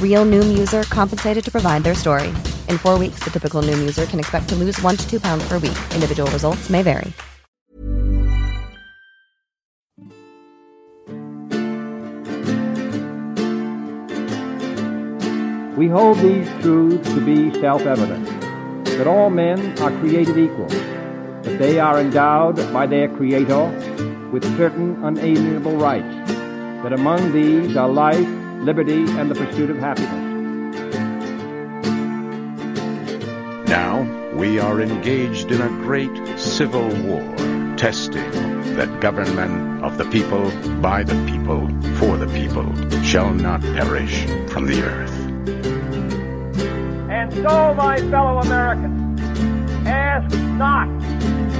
Real Noom user compensated to provide their story. In four weeks, the typical Noom user can expect to lose one to two pounds per week. Individual results may vary. We hold these truths to be self-evident, that all men are created equal, that they are endowed by their Creator with certain unalienable rights, that among these are life, liberty, and the pursuit of happiness. Now we are engaged in a great civil war, testing that government of the people, by the people, for the people, shall not perish from the earth. And so, my fellow Americans, ask not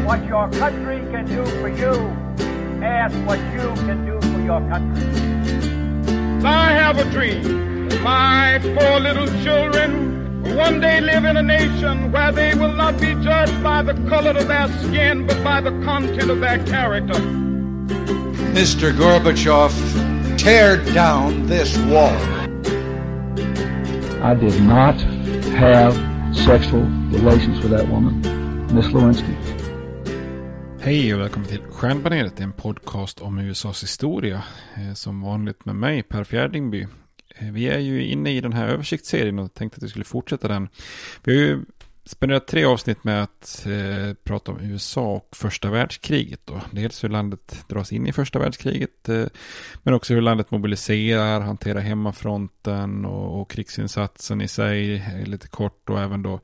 what your country can do for you. Ask what you can do for your country. I have a dream. My four little children will one day live in a nation where they will not be judged by the color of their skin, but by the content of their character. Mr. Gorbachev, tear down this wall. I did not have sexual relations with that woman, Miss Lewinsky. Hej och välkommen till Stjärnbaneret, en podcast om USAs historia. Eh, som vanligt med mig, Per Fjärdingby. Eh, vi är ju inne i den här översiktsserien och tänkte att vi skulle fortsätta den. Vi har ju spenderat tre avsnitt med att eh, prata om USA och första världskriget. Då. Dels hur landet dras in i första världskriget, eh, men också hur landet mobiliserar, hanterar hemmafronten och, och krigsinsatsen i sig eh, lite kort och även då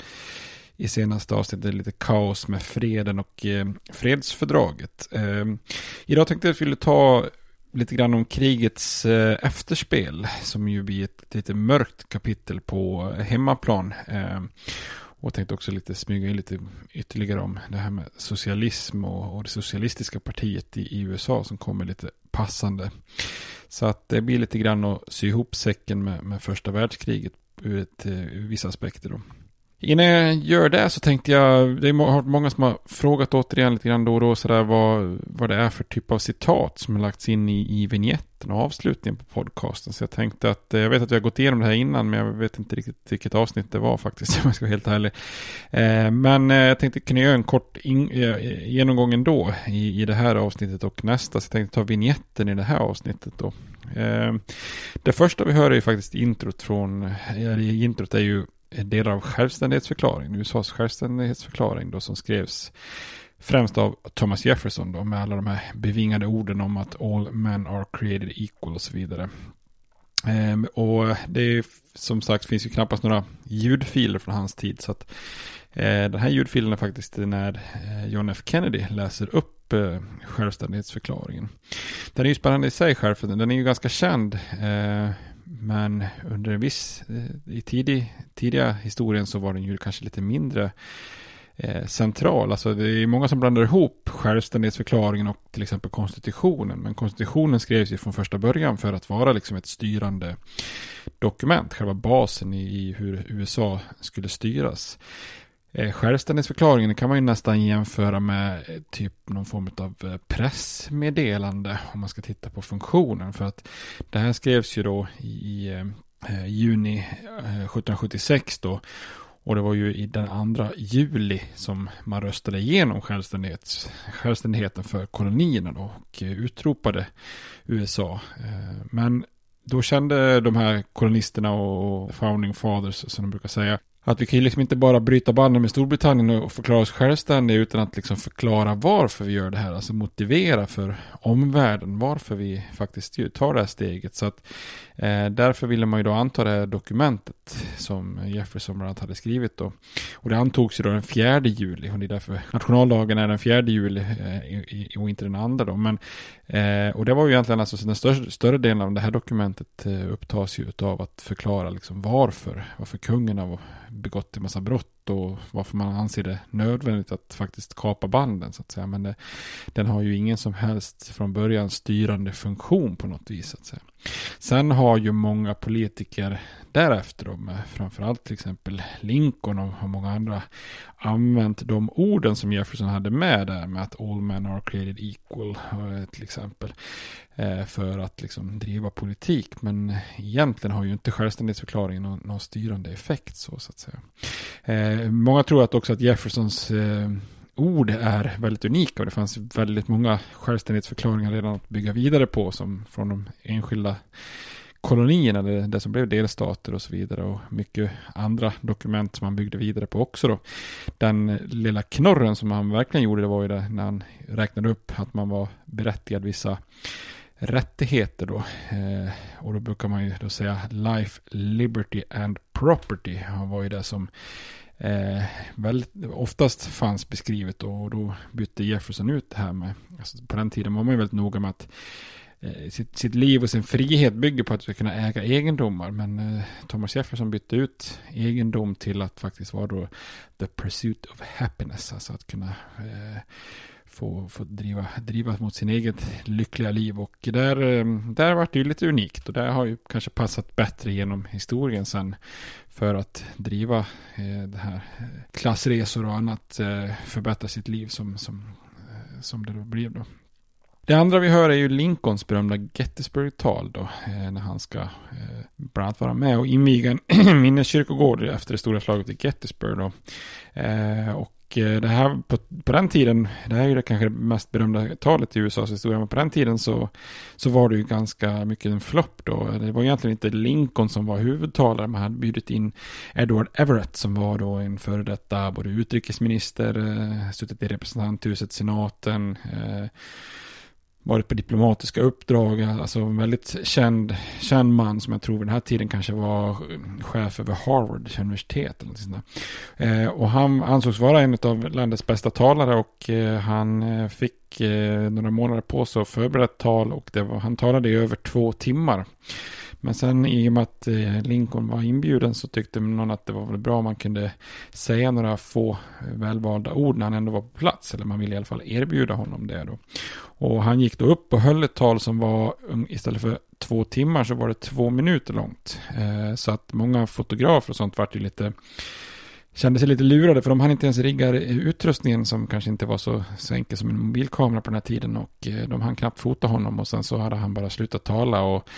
i senaste avsnittet lite kaos med freden och eh, fredsfördraget. Eh, idag tänkte jag att vi skulle ta lite grann om krigets eh, efterspel som ju blir ett lite mörkt kapitel på hemmaplan. Eh, och tänkte också lite smyga in lite ytterligare om det här med socialism och, och det socialistiska partiet i, i USA som kommer lite passande. Så att det blir lite grann att sy ihop säcken med, med första världskriget ur, ett, eh, ur vissa aspekter då. Innan jag gör det så tänkte jag, det är många som har frågat återigen lite grann då och då sådär vad, vad det är för typ av citat som har lagts in i, i vignetten och avslutningen på podcasten. Så jag tänkte att, eh, jag vet att vi har gått igenom det här innan men jag vet inte riktigt vilket avsnitt det var faktiskt om jag ska vara helt ärlig. Eh, men eh, jag tänkte kunna göra en kort in, eh, genomgång ändå i, i det här avsnittet och nästa. Så jag tänkte ta vignetten i det här avsnittet då. Eh, det första vi hör är ju faktiskt introt från, eller introt är ju delar av självständighetsförklaringen, USAs självständighetsförklaring då som skrevs främst av Thomas Jefferson då med alla de här bevingade orden om att all men are created equal och så vidare. Ehm, och det är, som sagt finns ju knappast några ljudfiler från hans tid. Så att eh, den här ljudfilen är faktiskt när eh, John F Kennedy läser upp eh, självständighetsförklaringen. Den är ju spännande i sig själv, den är ju ganska känd. Eh, men under en viss, eh, i tidig, tidiga historien så var den ju kanske lite mindre eh, central. Alltså det är många som blandar ihop självständighetsförklaringen och till exempel konstitutionen. Men konstitutionen skrevs ju från första början för att vara liksom ett styrande dokument, själva basen i hur USA skulle styras. Eh, självständighetsförklaringen kan man ju nästan jämföra med eh, typ någon form av eh, pressmeddelande om man ska titta på funktionen. För att det här skrevs ju då i juni 1776 då. Och det var ju i den andra juli som man röstade igenom självständighet, självständigheten för kolonierna då och utropade USA. Men då kände de här kolonisterna och founding fathers som de brukar säga att vi kan ju liksom inte bara bryta banden med Storbritannien och förklara oss självständiga utan att liksom förklara varför vi gör det här. Alltså motivera för omvärlden varför vi faktiskt tar det här steget. Så att eh, därför ville man ju då anta det här dokumentet som Jefferson bland annat hade skrivit då. Och det antogs ju då den 4 juli och det är därför nationaldagen är den 4 juli eh, och inte den andra då. Men, eh, och det var ju egentligen alltså den större, större delen av det här dokumentet eh, upptas ju av att förklara liksom varför, varför kungen har begått en massa brott och varför man anser det nödvändigt att faktiskt kapa banden så att säga. Men det, den har ju ingen som helst från början styrande funktion på något vis. Så att säga. Sen har ju många politiker därefter, då, med framförallt till exempel Lincoln och många andra, använt de orden som Jefferson hade med där med att all men are created equal eh, till exempel. Eh, för att liksom driva politik. Men egentligen har ju inte självständighetsförklaringen någon, någon styrande effekt så, så att säga. Eh, Eh, många tror att också att Jeffersons eh, ord är väldigt unika och det fanns väldigt många självständighetsförklaringar redan att bygga vidare på som från de enskilda kolonierna, det, det som blev delstater och så vidare och mycket andra dokument som han byggde vidare på också då. Den lilla knorren som han verkligen gjorde det var ju det när han räknade upp att man var berättigad vissa rättigheter då. Eh, och då brukar man ju då säga life, liberty and property. Han var ju det som eh, väldigt, oftast fanns beskrivet och då bytte Jefferson ut det här med, alltså på den tiden var man ju väldigt noga med att eh, sitt, sitt liv och sin frihet bygger på att du ska kunna äga egendomar. Men eh, Thomas Jefferson bytte ut egendom till att faktiskt vara då the pursuit of happiness. Alltså att kunna eh, få, få driva, driva mot sin eget lyckliga liv. Och där, eh, där var det ju lite unikt och det har ju kanske passat bättre genom historien sen för att driva eh, det här eh, klassresor och annat eh, förbättra sitt liv som, som, eh, som det då blev då. Det andra vi hör är ju Lincolns berömda Gettysburg-tal då, eh, när han ska bland annat vara med och inviga en minneskyrkogård efter det stora slaget i Gettysburg då. Och Eh, det här på, på, den tiden, det här är ju det kanske det mest berömda talet i USAs historia, men på den tiden så, så var det ju ganska mycket en flopp då. Det var egentligen inte Lincoln som var huvudtalare, man hade bjudit in Edward Everett som var då en före detta både utrikesminister, eh, suttit i representanthuset, senaten, eh, varit på diplomatiska uppdrag, alltså en väldigt känd, känd man som jag tror vid den här tiden kanske var chef över Harvard universitet. Eller sånt eh, och han ansågs vara en av landets bästa talare och eh, han eh, fick eh, några månader på sig att förbereda ett tal och det var, han talade i över två timmar. Men sen i och med att eh, Lincoln var inbjuden så tyckte någon att det var väl bra om man kunde säga några få eh, välvalda ord när han ändå var på plats. Eller man ville i alla fall erbjuda honom det då. Och han gick då upp och höll ett tal som var istället för två timmar så var det två minuter långt. Eh, så att många fotografer och sånt vart ju lite kände sig lite lurade för de hann inte ens rigga utrustningen som kanske inte var så, så enkel som en mobilkamera på den här tiden och eh, de hann knappt fota honom och sen så hade han bara slutat tala och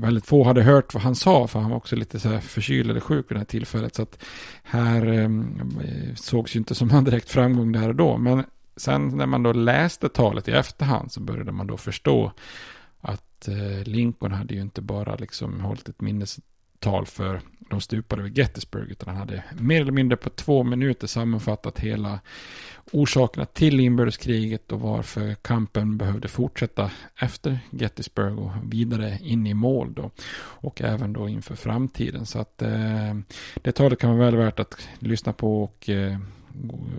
väldigt få hade hört vad han sa för han var också lite så här förkyld eller sjuk vid det här tillfället. Så att här ehm, eh, sågs ju inte som en direkt framgång där och då. Men sen när man då läste talet i efterhand så började man då förstå att eh, Lincoln hade ju inte bara liksom hållit ett minnes tal för de stupade vid Gettysburg, utan han hade mer eller mindre på två minuter sammanfattat hela orsakerna till inbördeskriget och varför kampen behövde fortsätta efter Gettysburg och vidare in i mål då. Och även då inför framtiden. Så att eh, det talet kan vara väl värt att lyssna på och, eh,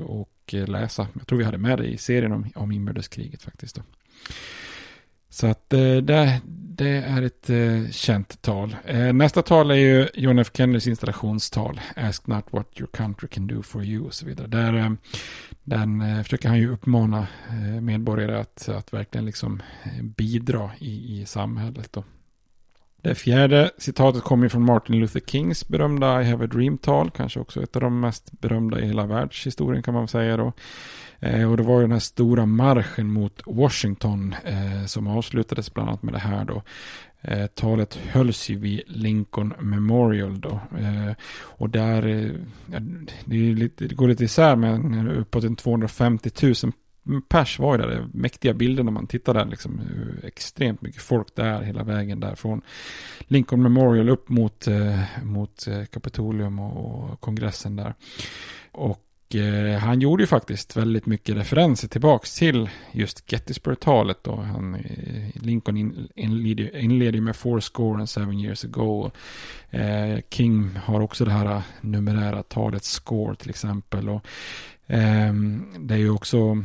och läsa. Jag tror vi hade med det i serien om, om inbördeskriget faktiskt. Då. Så att eh, det, det är ett eh, känt tal. Eh, nästa tal är ju John F. Kennedys installationstal. Ask not what your country can do for you och så vidare. Där, eh, den eh, försöker han ju uppmana eh, medborgare att, att verkligen liksom bidra i, i samhället. Då. Det fjärde citatet kommer från Martin Luther Kings berömda I have a dream-tal. Kanske också ett av de mest berömda i hela världshistorien kan man säga då. Eh, och det var ju den här stora marschen mot Washington eh, som avslutades bland annat med det här då. Eh, talet hölls ju vid Lincoln Memorial då. Eh, och där, eh, det, lite, det, går lite isär men uppåt en 250 000 pers var ju där. Det mäktiga bilder när man tittar där. Liksom, extremt mycket folk det är hela vägen där. Från Lincoln Memorial upp mot, eh, mot eh, Kapitolium och, och kongressen där. Och eh, han gjorde ju faktiskt väldigt mycket referenser tillbaks till just Gettysburg-talet. Då. Han, eh, Lincoln in, inleder, inleder med four score and seven years ago. Eh, King har också det här numerära talet score till exempel. Och, eh, det är ju också,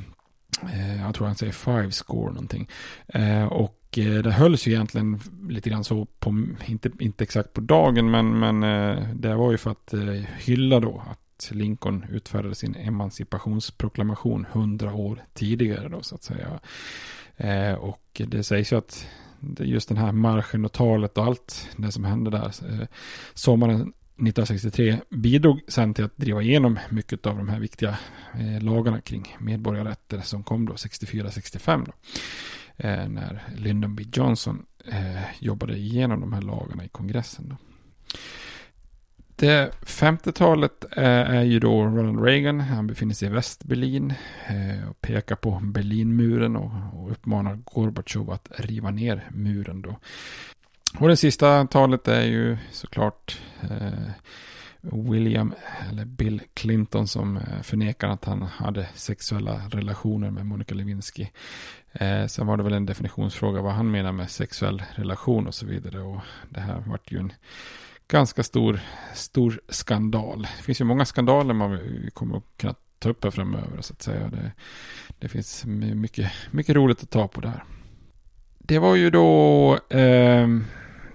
Eh, jag tror han säger five score någonting. Eh, och eh, det hölls ju egentligen lite grann så på, inte, inte exakt på dagen, men, men det var ju för att hylla då att Lincoln utfärdade sin emancipationsproklamation hundra år tidigare då så att säga. Och det sägs ju att just den här marschen och talet och allt det som hände där sommaren 1963 bidrog sen till att driva igenom mycket av de här viktiga eh, lagarna kring medborgarrätter som kom då 64-65 då. Eh, när Lyndon B. Johnson eh, jobbade igenom de här lagarna i kongressen då. Det femte talet eh, är ju då Ronald Reagan. Han befinner sig i Västberlin eh, och pekar på Berlinmuren och uppmanar Gorbachev att riva ner muren då. Och det sista talet är ju såklart eh, William, eller Bill Clinton som eh, förnekar att han hade sexuella relationer med Monica Lewinsky. Eh, sen var det väl en definitionsfråga vad han menar med sexuell relation och så vidare. Och det här vart ju en ganska stor, stor skandal. Det finns ju många skandaler man kommer att kunna ta upp här framöver så att säga. Det, det finns mycket, mycket roligt att ta på där. Det var ju då eh,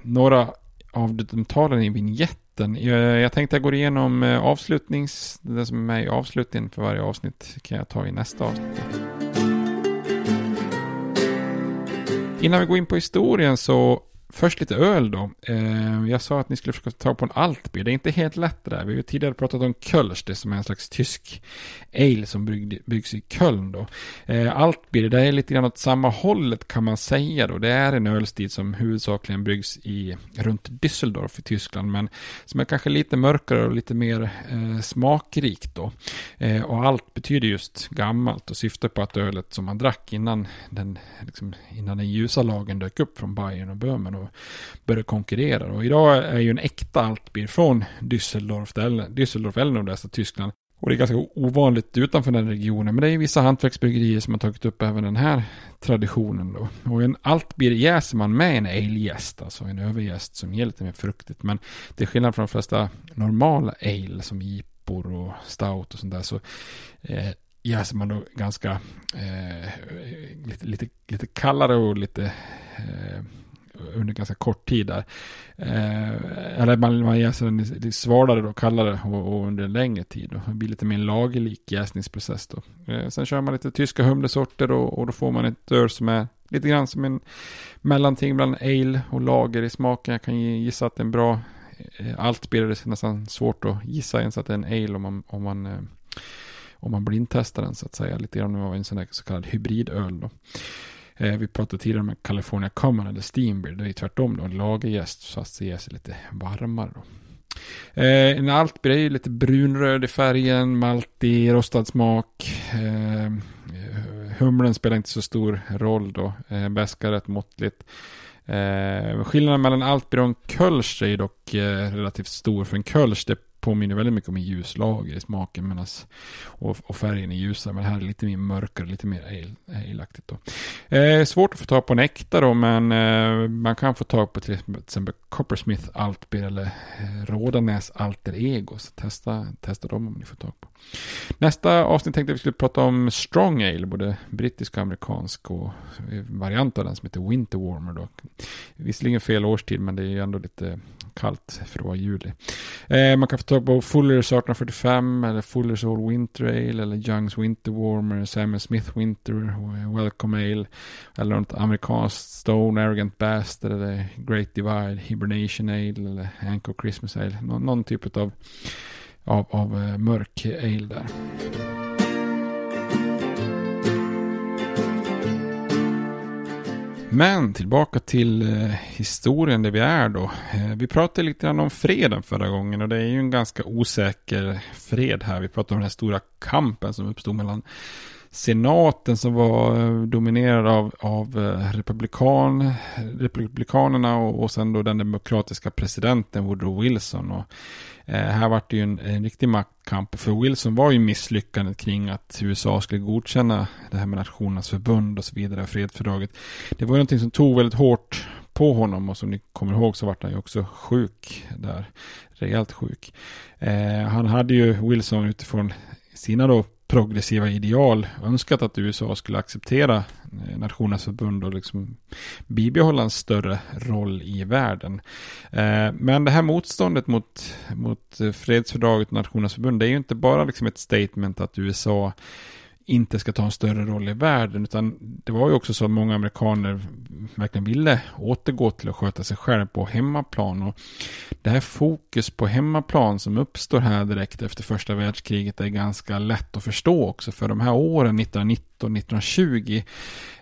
några av de talen i vignetten. Jag, jag tänkte jag går igenom eh, avslutnings, det som är med i avslutningen för varje avsnitt kan jag ta i nästa avsnitt. Innan vi går in på historien så Först lite öl då. Eh, jag sa att ni skulle försöka ta på en Altbier. Det är inte helt lätt det där. Vi har ju tidigare pratat om Kölsch, det som är en slags tysk ale som byggs i Köln då. Eh, Altbier, det är lite grann åt samma hållet kan man säga då. Det är en ölstil som huvudsakligen byggs i, runt Düsseldorf i Tyskland, men som är kanske lite mörkare och lite mer eh, smakrikt då. Och allt betyder just gammalt och syftar på att ölet som man drack innan den, liksom, innan den ljusa lagen dök upp från Bayern och Böhmen och började konkurrera. Och idag är ju en äkta Altbier från Düsseldorf, Düsseldorf eller nordvästra alltså Tyskland. Och det är ganska ovanligt utanför den regionen. Men det är vissa hantverksbryggerier som har tagit upp även den här traditionen då. Och en Altbier jäser man med en ale-jäst, alltså en överjäst som ger lite mer fruktigt. Men till skillnad från de flesta normala ale som IPOR och stout och sånt där så eh, jäser man då ganska eh, lite, lite, lite kallare och lite eh, under ganska kort tid där. Eh, eller man, man jäser den lite svalare och kallare och, och, under en längre tid. Då. Det blir lite mer en lagerlik jäsningsprocess då. Eh, sen kör man lite tyska humlesorter och, och då får man ett öl som är lite grann som en mellanting bland ale och lager i smaken. Jag kan gissa att det är en bra eh, allt blir det nästan svårt att gissa ens att det är en ale om man, om man, eh, om man blindtestar den så att säga. Lite grann av en sån där så kallad hybridöl då. Eh, vi pratade tidigare om California Common eller Steambeer. Det är tvärtom då. En lagerjäst fast det ger sig lite varmare då. Eh, en Altbier är ju lite brunröd i färgen, maltig, rostad smak. Eh, humlen spelar inte så stor roll då. Eh, Bäska rätt måttligt. Eh, skillnaden mellan Altbier och en Kölsch är dock eh, relativt stor. För en Kölsch det påminner väldigt mycket om en ljus lager i smaken medans, och, och färgen är ljusare. Men här är lite mer mörkare, lite mer aleaktigt. Då. Eh, svårt att få tag på en äkta då, men eh, man kan få tag på till exempel Coppersmith Altbier eller eh, Rådanäs Alter Ego. Så testa, testa dem om ni får tag på. Nästa avsnitt tänkte jag vi skulle prata om Strong Ale, både brittisk och amerikansk och eh, variant av den som heter Winter Warmer. Då. Visserligen fel årstid, men det är ju ändå lite kallt för att vara juli. Eh, man kan få tag på Fullers 1845 eller Fullers All Winter Ale eller Youngs Winter Warmer, Samuel Smith Winter, eh, Welcome Ale eller något amerikanskt Stone Arrogant Bastard eller Great Divide, Hibernation Ale eller Anchor Christmas Ale. Nå någon typ av, av, av eh, mörk ale där. Men tillbaka till eh, historien där vi är då. Eh, vi pratade lite grann om freden förra gången och det är ju en ganska osäker fred här. Vi pratade om den här stora kampen som uppstod mellan senaten som var eh, dominerad av, av eh, republikan, republikanerna och, och sen då den demokratiska presidenten Woodrow Wilson. Och, eh, här var det ju en, en riktig maktkamp. För Wilson var ju misslyckandet kring att USA skulle godkänna det här med Nationernas förbund och så vidare, fredsfördraget. Det var ju någonting som tog väldigt hårt på honom och som ni kommer ihåg så vart han ju också sjuk där. Rejält sjuk. Eh, han hade ju Wilson utifrån sina då progressiva ideal önskat att USA skulle acceptera eh, Nationernas förbund och liksom bibehålla en större roll i världen. Eh, men det här motståndet mot, mot eh, fredsfördraget och Nationernas förbund det är ju inte bara liksom ett statement att USA inte ska ta en större roll i världen. Utan det var ju också så att många amerikaner verkligen ville återgå till att sköta sig själv på hemmaplan. Och det här fokus på hemmaplan som uppstår här direkt efter första världskriget är ganska lätt att förstå också. För de här åren 1919-1920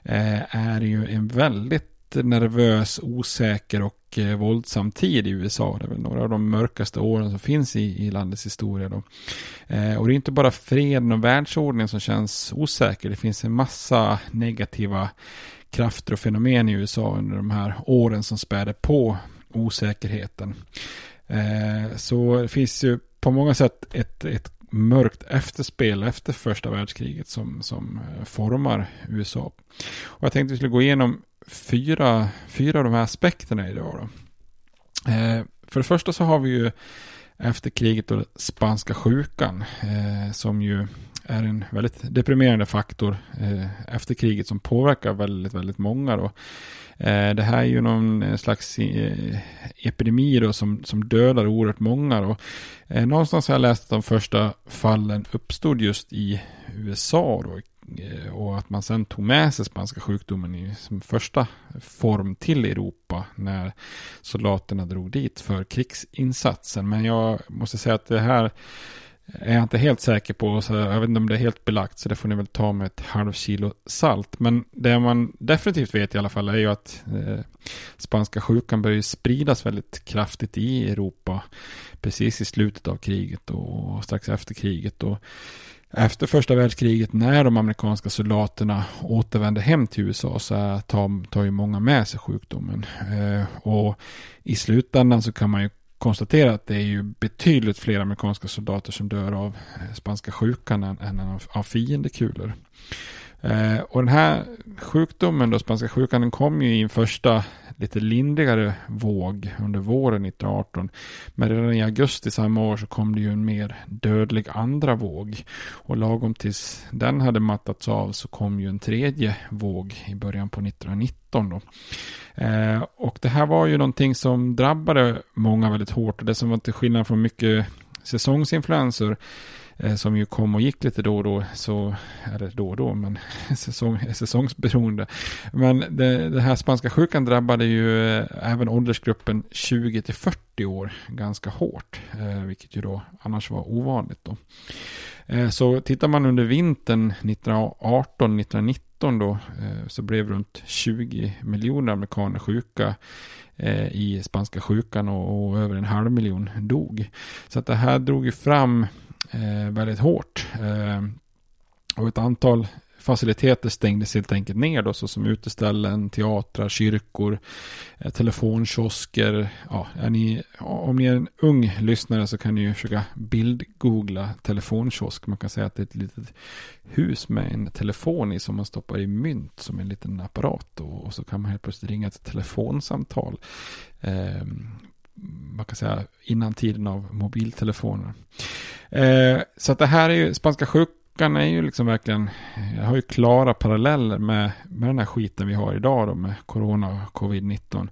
eh, är ju en väldigt nervös, osäker och eh, våldsam tid i USA. Det är väl några av de mörkaste åren som finns i, i landets historia. Då. Eh, och det är inte bara freden och världsordningen som känns osäker. Det finns en massa negativa krafter och fenomen i USA under de här åren som späder på osäkerheten. Eh, så det finns ju på många sätt ett, ett mörkt efterspel efter första världskriget som, som eh, formar USA. Och jag tänkte att vi skulle gå igenom fyra, fyra av de här aspekterna idag. Då. Eh, för det första så har vi ju efter kriget då spanska sjukan eh, som ju är en väldigt deprimerande faktor eh, efter kriget som påverkar väldigt, väldigt många. Då. Eh, det här är ju någon slags eh, epidemi då som, som dödar oerhört många. Då. Eh, någonstans har jag läst att de första fallen uppstod just i USA då, Eh, och att man sen tog med sig spanska sjukdomen i som första form till Europa när soldaterna drog dit för krigsinsatsen. Men jag måste säga att det här är jag inte helt säker på. Så jag vet inte om det är helt belagt. Så det får ni väl ta med ett halv kilo salt. Men det man definitivt vet i alla fall är ju att eh, spanska sjukan börjar spridas väldigt kraftigt i Europa. Precis i slutet av kriget och strax efter kriget. Och efter första världskriget när de amerikanska soldaterna återvände hem till USA så tar, tar ju många med sig sjukdomen. Eh, och i slutändan så kan man ju konstatera att det är ju betydligt fler amerikanska soldater som dör av spanska sjukan än, än av, av fiendekulor. Eh, och den här sjukdomen, då, spanska sjukan, den kom ju i en första lite lindrigare våg under våren 1918. Men redan i augusti samma år så kom det ju en mer dödlig andra våg. Och lagom tills den hade mattats av så kom ju en tredje våg i början på 1919 då. Eh, och det här var ju någonting som drabbade många väldigt hårt. Och det som var till skillnad från mycket säsongsinfluenser Eh, som ju kom och gick lite då och då, så, eller då och då, men säsong, säsongsberoende. Men det, det här spanska sjukan drabbade ju eh, även åldersgruppen 20 till 40 år ganska hårt, eh, vilket ju då annars var ovanligt då. Eh, så tittar man under vintern 1918-1919 då eh, så blev runt 20 miljoner amerikaner sjuka i spanska sjukan och, över en halv miljon dog. Så att det här drog ju fram Eh, väldigt hårt. Eh, och ett antal faciliteter stängdes helt enkelt ner då, såsom uteställen, teatrar, kyrkor, eh, telefonkiosker. Ja, är ni, om ni är en ung lyssnare så kan ni ju försöka bildgoogla telefonkiosk. Man kan säga att det är ett litet hus med en telefon i som man stoppar i mynt som en liten apparat. Och, och så kan man helt plötsligt ringa ett telefonsamtal. Eh, man kan säga innan tiden av mobiltelefoner. Eh, så att det här är ju, spanska sjukan är ju liksom verkligen, jag har ju klara paralleller med, med den här skiten vi har idag då med corona och covid-19.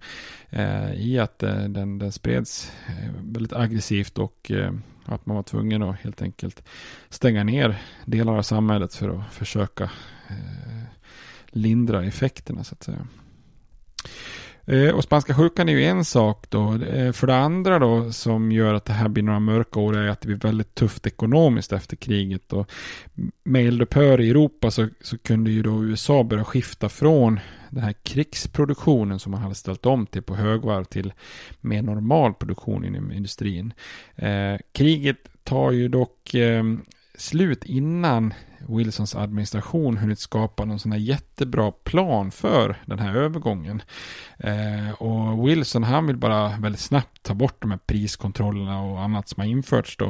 Eh, I att eh, den, den spreds eh, väldigt aggressivt och eh, att man var tvungen att helt enkelt stänga ner delar av samhället för att försöka eh, lindra effekterna så att säga. Eh, och spanska sjukan är ju en sak då. Eh, för det andra då som gör att det här blir några mörka år är att det blir väldigt tufft ekonomiskt efter kriget. Och med eldupphör i Europa så, så kunde ju då USA börja skifta från den här krigsproduktionen som man hade ställt om till på högvarv till mer normal produktion inom industrin. Eh, kriget tar ju dock eh, slut innan Wilsons administration hunnit skapa någon sån här jättebra plan för den här övergången. Eh, och Wilson han vill bara väldigt snabbt ta bort de här priskontrollerna och annat som har införts då.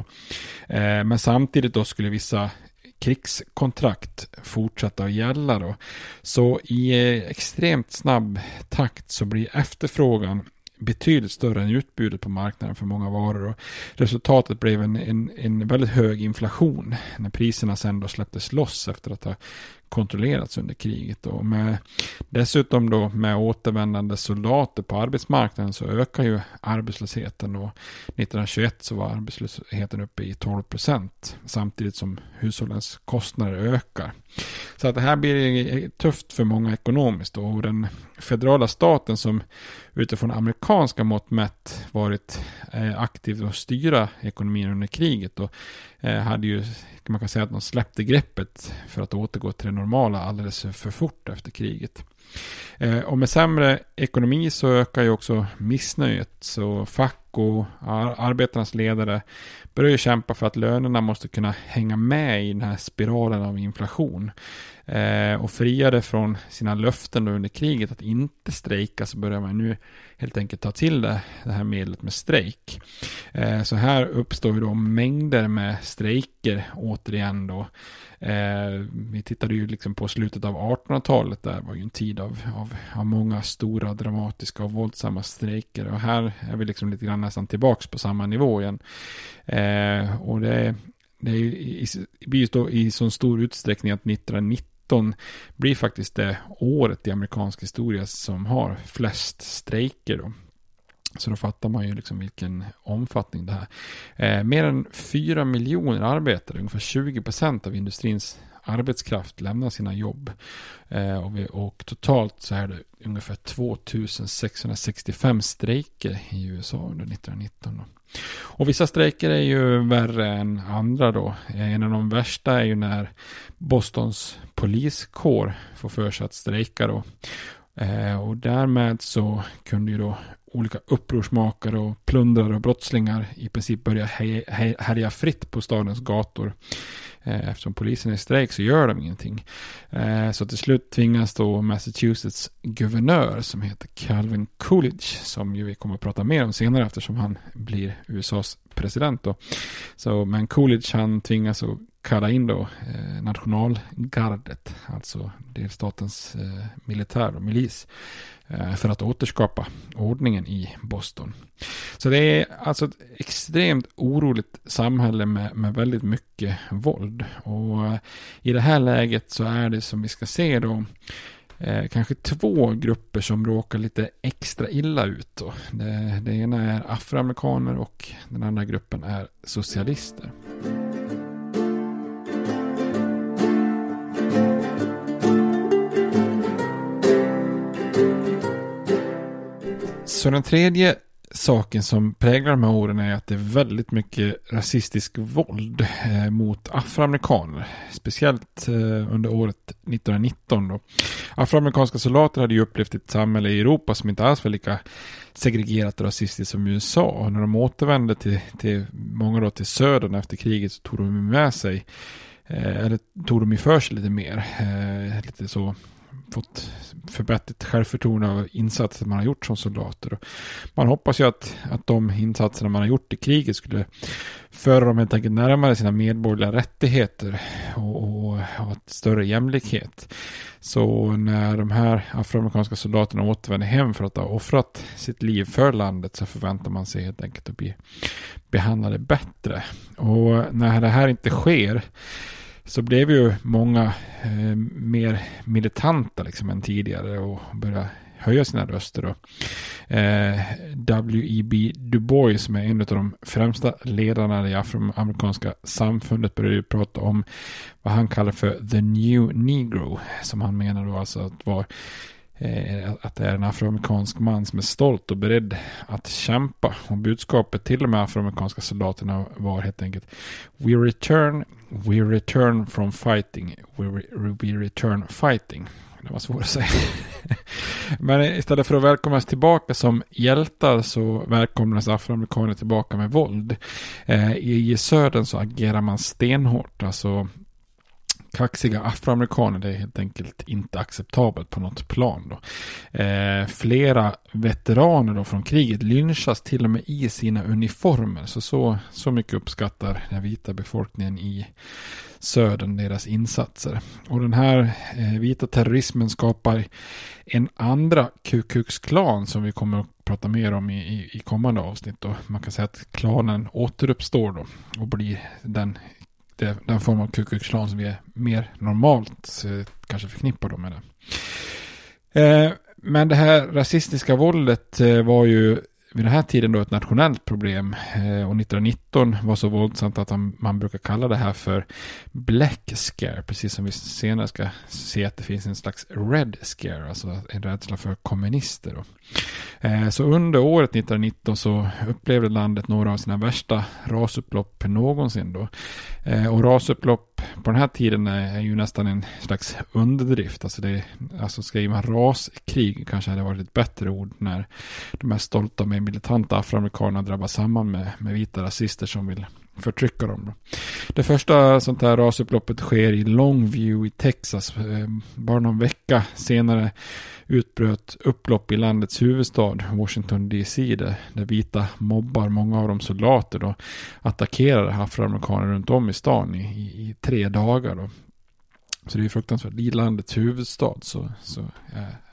Eh, men samtidigt då skulle vissa krigskontrakt fortsätta att gälla då. Så i eh, extremt snabb takt så blir efterfrågan betydligt större än utbudet på marknaden för många varor. Och resultatet blev en, en, en väldigt hög inflation när priserna sen då släpptes loss efter att ha kontrollerats under kriget. Och med, dessutom då med återvändande soldater på arbetsmarknaden så ökar ju arbetslösheten. Och 1921 så var arbetslösheten uppe i 12 procent samtidigt som hushållens kostnader ökar. Så att det här blir tufft för många ekonomiskt. Och den federala staten som utifrån amerikanska mått mätt varit eh, aktiv och styra ekonomin under kriget. Och eh, hade ju, man kan säga att de släppte greppet för att återgå till det normala alldeles för fort efter kriget. Eh, och med sämre ekonomi så ökar ju också missnöjet. Så fack och arbetarnas ledare börjar ju kämpa för att lönerna måste kunna hänga med i den här spiralen av inflation. Eh, och friade från sina löften under kriget att inte strejka så börjar man nu helt enkelt ta till det, det här medlet med strejk. Eh, så här uppstår ju då mängder med strejker återigen då. Eh, vi tittade ju liksom på slutet av 1800-talet, där var ju en tid av, av, av, många stora dramatiska och våldsamma strejker. Och här är vi liksom lite grann nästan tillbaks på samma nivå igen. Eh, och det, det är i, blir då i så stor utsträckning att 1990 2019 blir faktiskt det året i amerikansk historia som har flest strejker. Då. Så då fattar man ju liksom vilken omfattning det här. Eh, mer än 4 miljoner arbetare, ungefär 20 procent av industrins arbetskraft lämnar sina jobb. Eh, och, vi, och, totalt så är det ungefär 2665 strejker i USA under 1919. Då. Och vissa strejker är ju värre än andra då. Eh, en av de värsta är ju när Bostons poliskår får för sig att strejka då. Eh, och därmed så kunde ju då olika upprorsmakare och plundrare och brottslingar i princip börja härja fritt på stadens gator. Eh, eftersom polisen är i strejk så gör de ingenting. Eh, så till slut tvingas då Massachusetts guvernör som heter Calvin Coolidge, som ju vi kommer att prata mer om senare eftersom han blir USAs president då. Så, men Coolidge han tvingas att kalla in då eh, nationalgardet, alltså delstatens eh, militär och milis, Eh, för att återskapa ordningen i Boston. Så det är alltså ett extremt oroligt samhälle med, med väldigt mycket våld. Och eh, i det här läget så är det som vi ska se då Eh, kanske två grupper som råkar lite extra illa ut. Då. Det, det ena är afroamerikaner och den andra gruppen är socialister. Så den tredje saken som präglar de här åren är att det är väldigt mycket rasistisk våld eh, mot afroamerikaner. Speciellt eh, under året 1919 då. Afroamerikanska soldater hade ju upplevt ett samhälle i Europa som inte alls var lika segregerat och rasistiskt som USA. Och när de återvände till, till många då till södern efter kriget så tog de med sig eh, eller tog de ju för sig lite mer. Eh, lite så fått förbättrat självförtroende av insatser man har gjort som soldater. Man hoppas ju att, att de insatserna man har gjort i kriget skulle föra dem helt enkelt närmare sina medborgerliga rättigheter och, och ha ett större jämlikhet. Så när de här afroamerikanska soldaterna återvänder hem för att ha offrat sitt liv för landet så förväntar man sig helt enkelt att bli behandlade bättre. Och när det här inte sker så blev ju många eh, mer militanta liksom än tidigare och började höja sina röster. Då. Eh, W.E.B. Du Bois som är en av de främsta ledarna i afroamerikanska samfundet började ju prata om vad han kallar för the new negro. Som han menar då alltså att var Eh, att det är en afroamerikansk man som är stolt och beredd att kämpa. Och budskapet till de afroamerikanska soldaterna var helt enkelt We return, we return from fighting, we, re, we return fighting. Det var svårt att säga. Men istället för att välkomnas tillbaka som hjältar så välkomnas afroamerikaner tillbaka med våld. Eh, I södern så agerar man stenhårt. Alltså kaxiga afroamerikaner, det är helt enkelt inte acceptabelt på något plan. Då. Eh, flera veteraner då från kriget lynchas till och med i sina uniformer. Så, så, så mycket uppskattar den vita befolkningen i södern deras insatser. Och den här eh, vita terrorismen skapar en andra Ku Klux Klan som vi kommer att prata mer om i, i, i kommande avsnitt. då. man kan säga att klanen återuppstår då och blir den det, den form av Ku Klux Klan som vi är mer normalt kanske förknippar med det. Eh, men det här rasistiska våldet eh, var ju vid den här tiden då ett nationellt problem. Eh, och 1919 var så våldsamt att man brukar kalla det här för Black Scare. Precis som vi senare ska se att det finns en slags Red Scare. Alltså en rädsla för kommunister. Då. Eh, så under året 1919 så upplevde landet några av sina värsta rasupplopp någonsin. Då. Eh, och rasupplopp på den här tiden är ju nästan en slags underdrift. Alltså, det, alltså skriver man raskrig kanske hade varit ett bättre ord när de här stolta med militanta afroamerikanerna drabbas samman med, med vita rasister som vill förtrycka dem. Det första sånt här rasupploppet sker i Longview i Texas. Ehm, bara någon vecka senare utbröt upplopp i landets huvudstad Washington DC där, där vita mobbar många av dem soldater då attackerade afroamerikaner runt om i stan i, i, i tre dagar. Då. Så det är fruktansvärt. I landets huvudstad så, så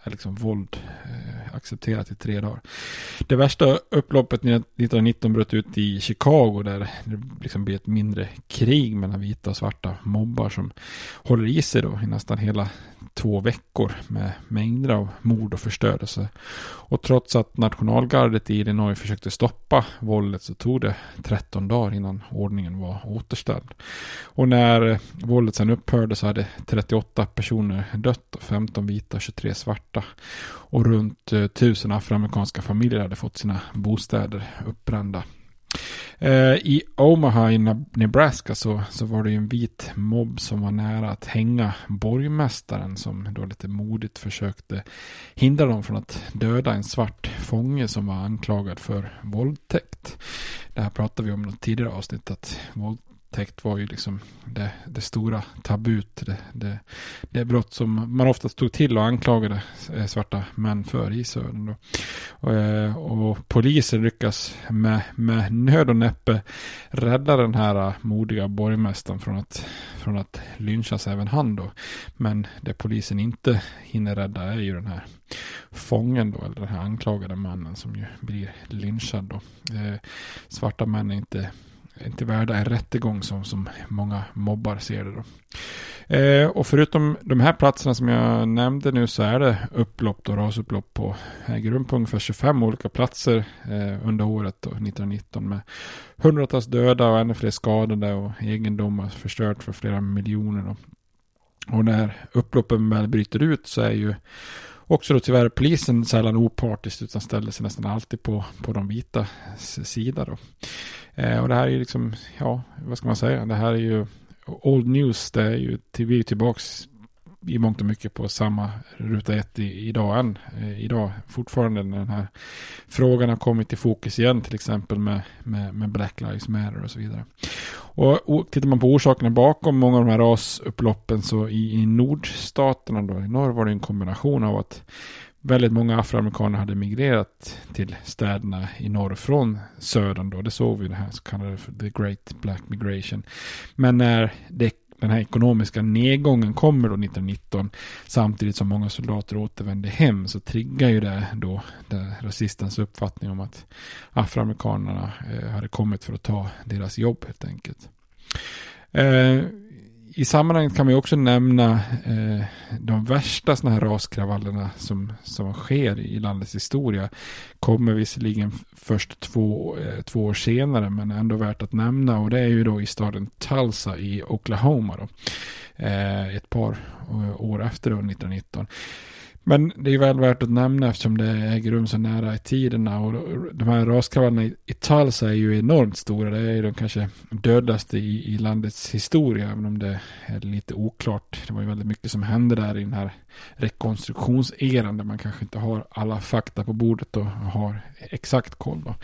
är liksom våld eh, accepterat i tre dagar. Det värsta upploppet 1919 bröt ut i Chicago där det liksom blir ett mindre krig mellan vita och svarta mobbar som håller i sig då i nästan hela två veckor med mängder av mord och förstörelse. Och trots att nationalgardet i Illinois försökte stoppa våldet så tog det 13 dagar innan ordningen var återställd. Och när våldet sedan upphörde så hade 38 personer dött och 15 vita och 23 svarta. Och runt eh, 1000 afroamerikanska familjer hade fått sina bostäder uppbrända. Eh, I Omaha i Nebraska så, så var det ju en vit mobb som var nära att hänga borgmästaren som då lite modigt försökte hindra dem från att döda en svart fånge som var anklagad för våldtäkt. Det här pratade vi om i något tidigare avsnitt att våld, våldtäkt var ju liksom det, det stora tabut. Det, det, det brott som man ofta stod till och anklagade eh, svarta män för i södern. Och, eh, och polisen lyckas med, med nöd och näppe rädda den här eh, modiga borgmästaren från att, från att lynchas även han då. Men det polisen inte hinner rädda är ju den här fången då, eller den här anklagade mannen som ju blir lynchad då. Eh, svarta män är inte inte värda en rättegång som, som många mobbar ser det då. Eh, och förutom de här platserna som jag nämnde nu så är det upplopp och rasupplopp på, eh, äger rum på ungefär 25 olika platser eh, under året då, 1919 med hundratals döda och ännu fler skadade och egendomar förstört för flera miljoner. Då. Och när upploppen väl bryter ut så är ju också då tyvärr polisen sällan opartiskt utan ställer sig nästan alltid på, på de vita sida då. Eh, och det här är ju liksom, ja, vad ska man säga, det här är ju old news, det är ju, vi är tillbaks i mångt och mycket på samma ruta ett i, idag än. Eh, idag fortfarande när den här frågan har kommit i fokus igen till exempel med, med, med Black Lives Matter och så vidare. Och, och tittar man på orsakerna bakom många av de här rasupploppen så i, i nordstaterna då, i norr var det en kombination av att väldigt många afroamerikaner hade migrerat till städerna i norr från södern då. Det såg vi det här så kallade The Great Black Migration. Men när det, den här ekonomiska nedgången kommer då 1919 samtidigt som många soldater återvände hem så triggar ju det då det rasistens uppfattning om att afroamerikanerna eh, hade kommit för att ta deras jobb helt enkelt. Eh, i sammanhanget kan man också nämna eh, de värsta sådana här raskravallerna som, som sker i landets historia. Kommer visserligen först två, eh, två år senare men ändå värt att nämna och det är ju då i staden Tulsa i Oklahoma. Då. Eh, ett par eh, år efter då, 1919. Men det är väl värt att nämna eftersom det äger rum så nära i tiderna. Och de här raskravallerna i Tulsa är ju enormt stora. Det är de kanske dödaste i, i landets historia. Även om det är lite oklart. Det var ju väldigt mycket som hände där i den här rekonstruktionseran. Där man kanske inte har alla fakta på bordet och har exakt koll. Då.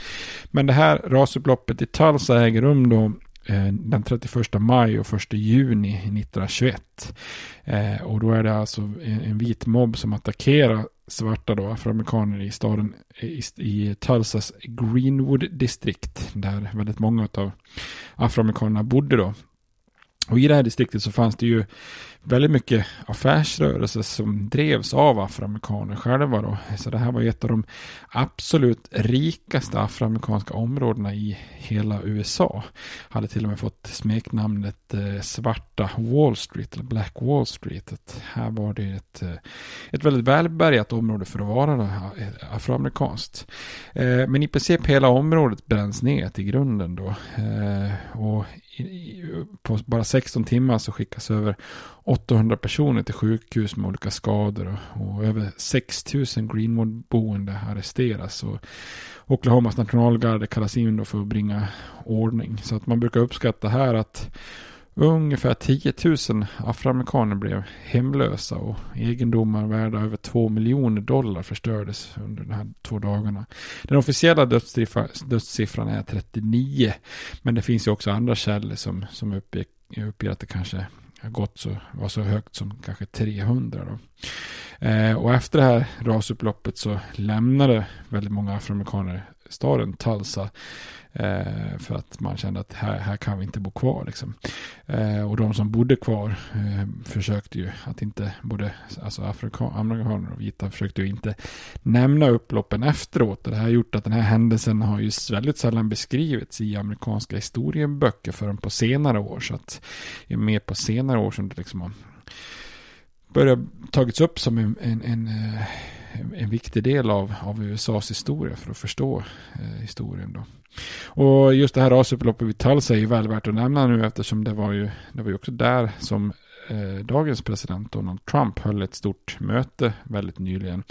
Men det här rasupploppet i Tulsa äger rum då Eh, den 31 maj och 1 juni 1921. Eh, och då är det alltså en, vit mobb som attackerar svarta då, afroamerikaner i staden i, i Tulsas Greenwood distrikt. Där väldigt många av afroamerikanerna bodde då. Och i det här distriktet så fanns det ju väldigt mycket affärsrörelser som drevs av afroamerikaner själva då. Så det här var ett av de absolut rikaste afroamerikanska områdena i hela USA. Hade till och med fått smeknamnet eh, svarta Wall Street eller Black Wall Street. Att här var det ett, eh, ett väldigt välbärgat område för att vara eh, afroamerikanskt. Eh, men i princip hela området bränns ner till grunden då. Eh, och på bara 16 timmar så skickas över 800 personer till sjukhus med olika skador och, och över 6000 Greenwood-boende arresteras. Och Oklahomas nationalgarde kallas in för att bringa ordning. Så att man brukar uppskatta här att Ungefär 10 000 afroamerikaner blev hemlösa och egendomar värda över 2 miljoner dollar förstördes under de här två dagarna. Den officiella dödssiffran, är 39 men det finns ju också andra källor som, som uppger, uppger att det kanske gått så, var så högt som kanske 300. Då. Eh, och efter det här rasupploppet så lämnade väldigt många afroamerikaner staden Tulsa Eh, för att man kände att här, här kan vi inte bo kvar. Liksom. Eh, och de som bodde kvar eh, försökte ju att inte, både alltså afrikaner och vita försökte ju inte nämna upploppen efteråt. Och det här har gjort att den här händelsen har ju väldigt sällan beskrivits i amerikanska historieböcker förrän på senare år. Så att det är mer på senare år som det liksom har börjat tagits upp som en, en, en eh, en viktig del av, av USAs historia för att förstå eh, historien. Då. Och just det här rasupploppet vid Tulsa är ju väl värt att nämna nu eftersom det var ju, det var ju också där som eh, dagens president Donald Trump höll ett stort möte väldigt nyligen.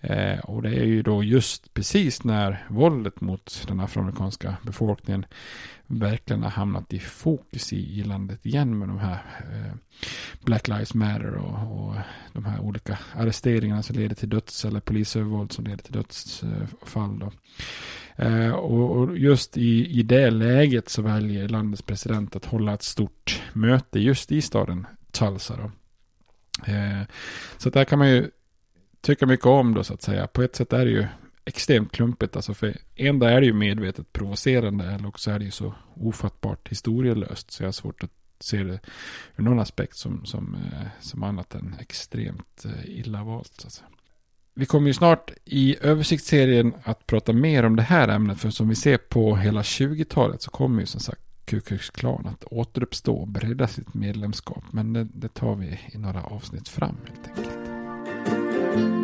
Eh, och det är ju då just precis när våldet mot den afroamerikanska befolkningen verkligen har hamnat i fokus i, i landet igen med de här eh, Black Lives Matter och, och, de här olika arresteringarna som leder till döds eller polisövervåld som leder till dödsfall. Då. Eh, och, och, just i, i det läget så väljer landets president att hålla ett stort möte just i staden Tulsa. Då. Eh, så där kan man ju tycka mycket om då så att säga. På ett sätt är det ju extremt klumpigt. Alltså för en är det ju medvetet provocerande eller också är det ju så ofattbart historielöst. Så jag har svårt att se det ur någon aspekt som, som, eh, som annat än extremt eh, illa valt. Alltså. Vi kommer ju snart i översiktsserien att prata mer om det här ämnet. För som vi ser på hela 20-talet så kommer ju som sagt Ku Klux Klan att återuppstå och bredda sitt medlemskap. Men det, det tar vi i några avsnitt fram helt enkelt.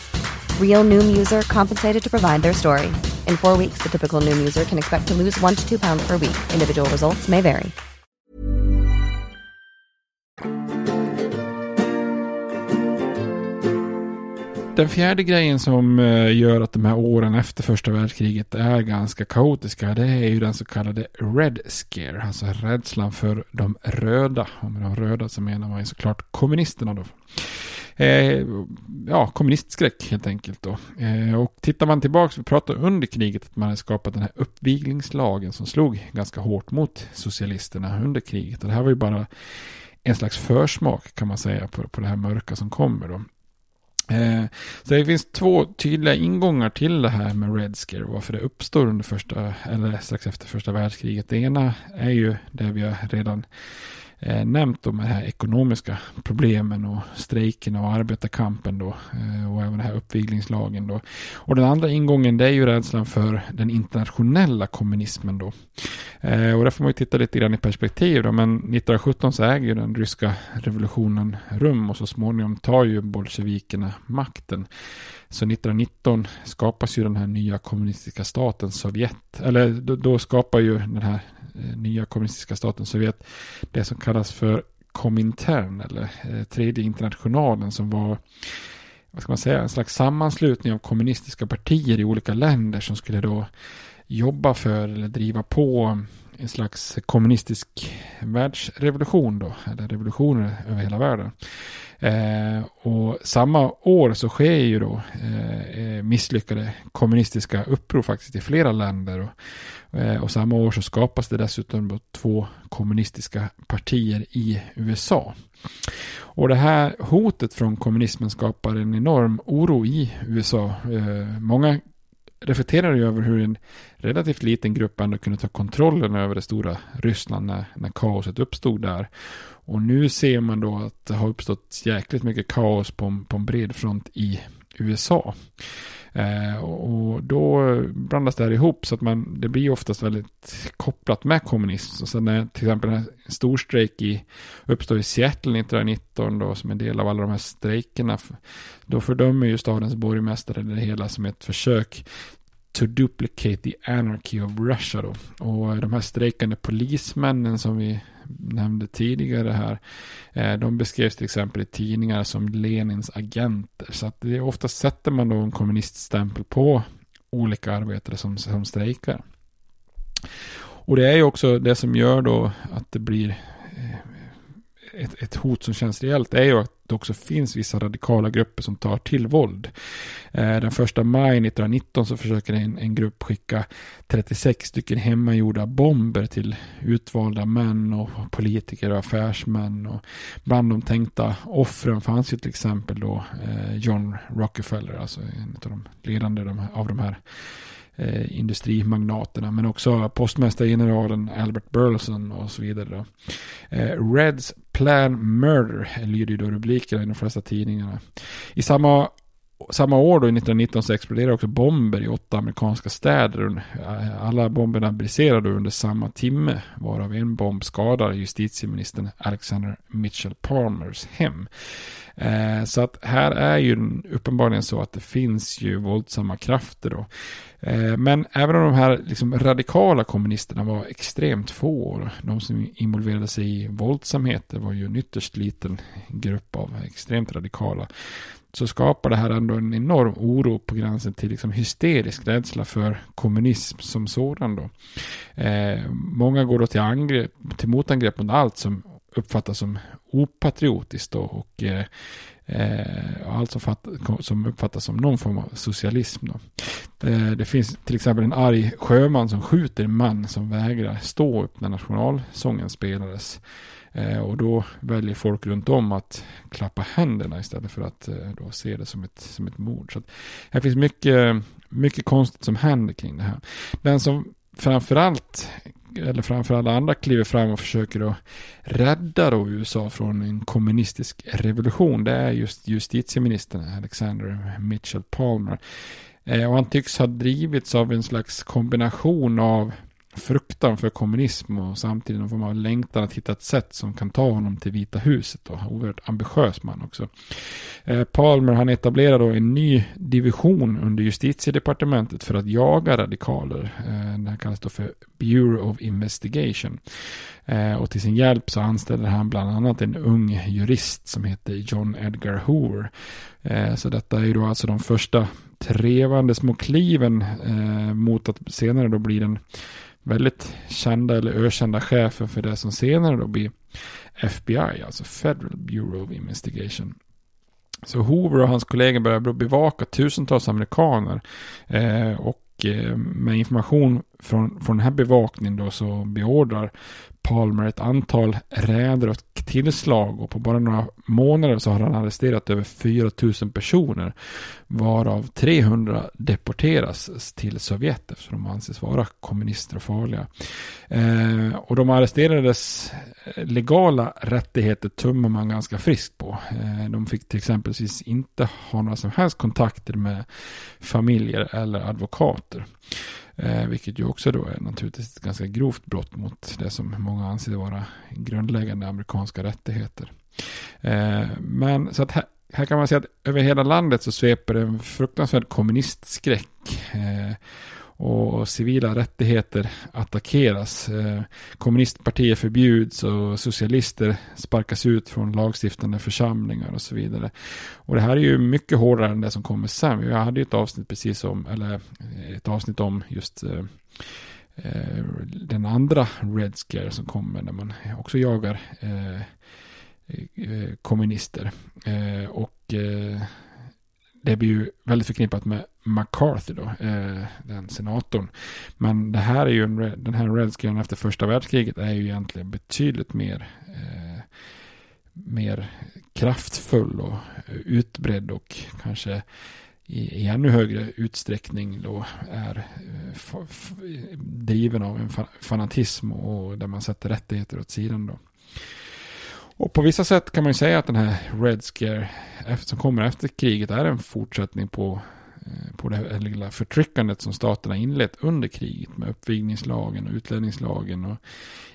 Real Noom user compensated to provide their story. In four weeks, the typical Noom user can expect to lose one to two pounds per week. Individual results may vary. Den fjärde grejen som eh, gör att de här åren efter första världskriget är ganska kaotiska, det är ju den så kallade Red Scare, alltså rädslan för de röda. Och med de röda så menar man ju såklart kommunisterna då. Eh, ja, kommunistskräck helt enkelt då. Eh, och tittar man tillbaka, vi pratade under kriget att man hade skapat den här uppviglingslagen som slog ganska hårt mot socialisterna under kriget. Och det här var ju bara en slags försmak kan man säga på, på det här mörka som kommer då. Eh, så det finns två tydliga ingångar till det här med Red Scare och varför det uppstår under första, eller strax efter första världskriget. Det ena är ju det vi har redan eh, nämnt de här ekonomiska problemen och strejkerna och arbetarkampen då eh, och även den här uppviglingslagen då. Och den andra ingången det är ju rädslan för den internationella kommunismen då. Eh, och där får man ju titta lite grann i perspektiv då, men 1917 så äger ju den ryska revolutionen rum och så småningom tar ju bolsjevikerna makten. Så 1919 skapas ju den här nya kommunistiska staten Sovjet, eller då, då skapar ju den här Eh, nya kommunistiska staten Sovjet det som kallas för Komintern eller eh, tredje internationalen som var vad ska man säga, en slags sammanslutning av kommunistiska partier i olika länder som skulle då jobba för eller driva på en slags kommunistisk världsrevolution då, eller revolutioner över hela världen. Eh, och samma år så sker ju då eh, eh misslyckade kommunistiska uppror faktiskt i flera länder. Och, Eh, och samma år så skapas det dessutom två kommunistiska partier i USA. Och det här hotet från kommunismen skapar en enorm oro i USA. Eh, många reflekterar ju över hur en relativt liten grupp ändå kunde ta kontrollen över det stora Ryssland när, när kaoset uppstod där. Och nu ser man då att det har uppstått jäkligt mycket kaos på, på en bred front i USA. Eh, och då blandas det här ihop så att man, det blir oftast väldigt kopplat med kommunism. Och sen när till exempel en storstrejk i, uppstår i Seattle 1919 då som en del av alla de här strejkerna. Då fördömer ju stadens borgmästare det hela som ett försök to duplicate the anarchy of Russia då. Och de här strejkande polismännen som vi nämnde tidigare här. Eh, de beskrevs till exempel i tidningar som Lenins agenter. Så att det är ofta sätter man då en kommuniststämpel på olika arbetare som, som strejkar. Och det är ju också det som gör då att det blir eh, ett, ett hot som känns reellt är ju att det också finns vissa radikala grupper som tar till våld. Eh, den första maj 1919 så försöker en, en grupp skicka 36 stycken hemmagjorda bomber till utvalda män och politiker och affärsmän. Och bland de tänkta offren fanns ju till exempel då eh, John Rockefeller, alltså en av de ledande av de här eh, industrimagnaterna, men också postmästargeneralen Albert Burleson och så vidare. Eh, Reds Plan Murder lyder ju då rubrikerna i de flesta tidningarna. I samma samma år då, 1919, så exploderade också bomber i åtta amerikanska städer. Eh, alla bomberna briserade under samma timme, varav en bomb skadade justitieministern Alexander Mitchell Palmers hem. Eh, så att här är ju uppenbarligen så att det finns ju våldsamma krafter då. Eh, men även om de här liksom radikala kommunisterna var extremt få, de som involverade sig i våldsamheter var ju en ytterst liten grupp av extremt radikala, så skapar det här ändå en enorm oro på gränsen till liksom hysterisk rädsla för kommunism som sådan. Då. Eh, många går då till, angrepp, till motangrepp mot allt som uppfattas som opatriotiskt då, och eh, eh, allt som, fatt, som uppfattas som någon form av socialism. Då. Det, det, finns till exempel en arg sjöman som skjuter en man som vägrar stå upp när nationalsången spelades. Eh, och då väljer folk runt om att klappa händerna istället för att eh, då se det som ett, som ett mord. Så att här finns mycket, mycket konstigt som händer kring det här. Den som framförallt eller framför alla andra kliver fram och försöker att rädda då USA från en kommunistisk revolution. Det är just justitieministern Alexander Mitchell Palmer. Eh, och han tycks ha drivits av en slags kombination av fruktan för kommunism och samtidigt någon form av längtan att hitta ett sätt som kan ta honom till Vita huset. Och oerhört ambitiös man också. Eh, Palmer han etablerar då en ny division under justitiedepartementet för att jaga radikaler. Eh, den kallas då för Bureau of Investigation. Eh, och till sin hjälp så anställer han bland annat en ung jurist som heter John Edgar Hoover. Eh, så detta är ju då alltså de första trevande små kliven eh, mot att senare då bli den väldigt kända eller ökända chefen för det som senare då blir FBI, alltså Federal Bureau of Investigation. Så Hoover och hans kollegor börjar bevaka tusentals amerikaner eh, och eh, med information från, från den här bevakningen då så beordrar Palmer ett antal räder och tillslag och på bara några månader så har han arresterat över 4000 personer varav 300 deporteras till Sovjet eftersom de anses vara kommunister och farliga. Eh, och de arresterades eh, legala rättigheter tummar man ganska friskt på. Eh, de fick till exempel inte ha några som helst kontakter med familjer eller advokater. Eh, vilket ju också då är naturligtvis ett ganska grovt brott mot det som många anser vara grundläggande amerikanska rättigheter. Eh, men så att här, här kan man säga att över hela landet så sveper en fruktansvärd kommunistskräck. Eh, och civila rättigheter attackeras. Eh, kommunistpartier förbjuds och socialister sparkas ut från lagstiftande församlingar och så vidare. Och det här är ju mycket hårdare än det som kommer sen. Vi hade ju ett avsnitt precis om, eller eh, ett avsnitt om just eh, eh, den andra Red Scare som kommer när man också jagar kommunister. och det blir ju väldigt förknippat med McCarthy då, eh, den senatorn. Men det här är ju en, den här Redskin efter första världskriget är ju egentligen betydligt mer eh, mer kraftfull och utbredd och kanske i, i ännu högre utsträckning då är eh, driven av en fanatism och där man sätter rättigheter åt sidan då. Och på vissa sätt kan man ju säga att den här Red Scare eh, som kommer efter kriget är en fortsättning på, Eh, på det här lilla förtryckandet som staterna inlett under kriget med uppvigningslagen och utlänningslagen. Och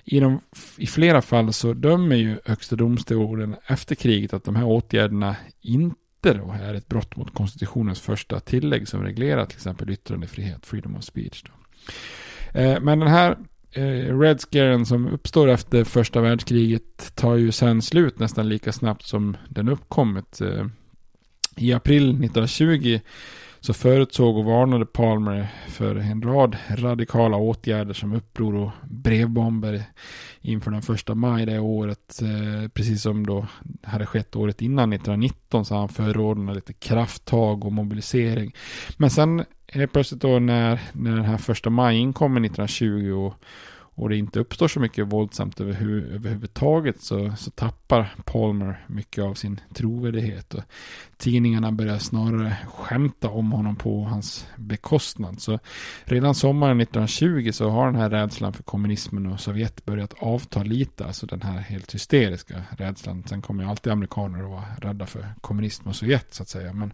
i, de, I flera fall så dömer ju högsta domstolen efter kriget att de här åtgärderna inte då är ett brott mot konstitutionens första tillägg som reglerar till exempel yttrandefrihet, freedom of speech. Då. Eh, men den här eh, Red Scaren som uppstår efter första världskriget tar ju sen slut nästan lika snabbt som den uppkommit. I april 1920 så förutsåg och varnade Palmer för en rad radikala åtgärder som uppror och brevbomber inför den första maj det året. Eh, precis som då hade skett året innan 1919 så han förordnade lite krafttag och mobilisering. Men sen helt plötsligt då när, när den här första maj inkommer 1920 och och det inte uppstår så mycket våldsamt överhu överhuvudtaget så, så tappar Palmer mycket av sin trovärdighet. Och tidningarna börjar snarare skämta om honom på hans bekostnad. Så redan sommaren 1920 så har den här rädslan för kommunismen och Sovjet börjat avta lite. Alltså den här helt hysteriska rädslan. Sen kommer ju alltid amerikaner att vara rädda för kommunism och Sovjet så att säga. Men,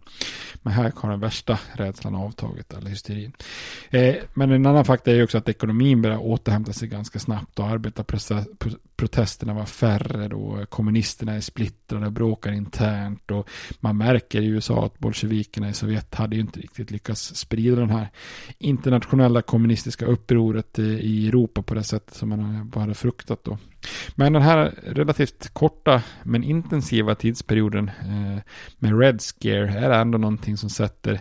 men här har den värsta rädslan avtagit, eller hysterin. Eh, men en annan faktor är ju också att ekonomin börjar återhämta sig ganska snabbt och arbetarprotesterna var färre då. Kommunisterna är splittrade och bråkar internt och man märker i USA att bolsjevikerna i Sovjet hade ju inte riktigt lyckats sprida den här internationella kommunistiska upproret i Europa på det sättet som man hade fruktat då. Men den här relativt korta men intensiva tidsperioden eh, med Red Scare är ändå någonting som sätter,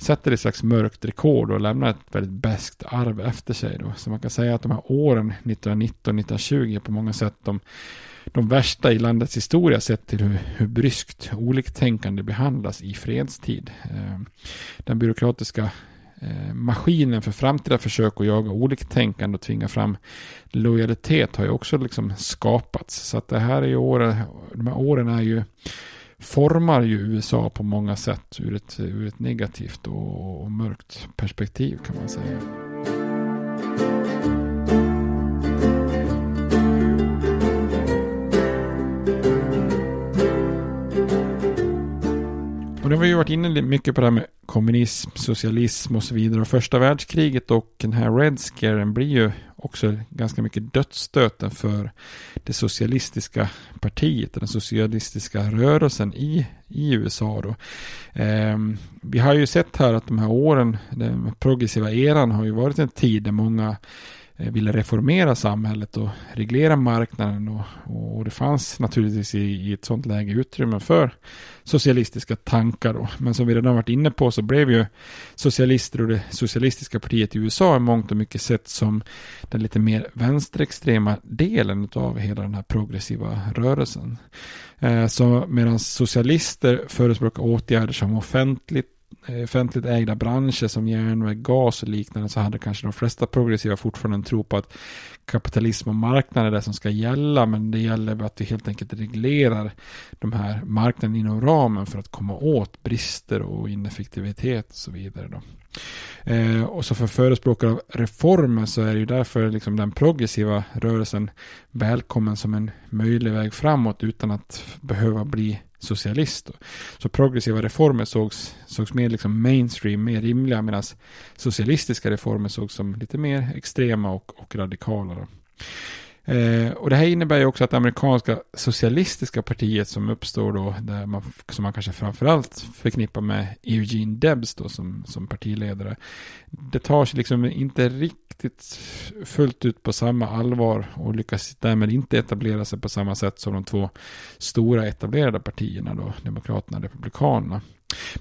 sätter ett slags mörkt rekord och lämnar ett väldigt bäst arv efter sig. Då. Så man kan säga att de här åren 1919-1920 på många sätt de, de värsta i landets historia sett till hur, hur bryskt oliktänkande behandlas i fredstid. Eh, den byråkratiska eh, maskinen för framtida försök att jaga oliktänkande och tvinga fram lojalitet har ju också liksom skapats. Så att det här är ju åren, de här åren är ju formar ju USA på många sätt ur ett, ur ett negativt och, och mörkt perspektiv kan man säga. Nu har vi ju varit inne mycket på det här med kommunism, socialism och så vidare. Och första världskriget och den här Red Scaren blir ju också ganska mycket dödsstöten för det socialistiska partiet, den socialistiska rörelsen i, i USA. Då. Eh, vi har ju sett här att de här åren, den progressiva eran har ju varit en tid där många Eh, ville reformera samhället och reglera marknaden och, och det fanns naturligtvis i, i, ett sådant läge utrymme för socialistiska tankar då. Men som vi redan varit inne på så blev ju socialister och det socialistiska partiet i USA i mångt och mycket sett som den lite mer vänsterextrema delen av hela den här progressiva rörelsen. Eh, så medan socialister förespråkar åtgärder som offentligt Eh, offentligt ägda branscher som järnväg, gas och liknande så hade kanske de flesta progressiva fortfarande en tro på att kapitalism och marknad är det som ska gälla men det gäller att vi helt enkelt reglerar de här marknaden inom ramen för att komma åt brister och ineffektivitet och så vidare. Då. Eh, och så för förespråkare av reformer så är det ju därför liksom den progressiva rörelsen välkommen som en möjlig väg framåt utan att behöva bli socialist. Så progressiva reformer sågs, sågs mer liksom mainstream, mer rimliga medan socialistiska reformer sågs som lite mer extrema och, och radikala. Då. Eh, och det här innebär ju också att det amerikanska socialistiska partiet som uppstår då, där man, som man kanske framförallt förknippar med Eugene Debs då som, som partiledare, det tar sig liksom inte riktigt fullt ut på samma allvar och lyckas därmed inte etablera sig på samma sätt som de två stora etablerade partierna då, Demokraterna och Republikanerna.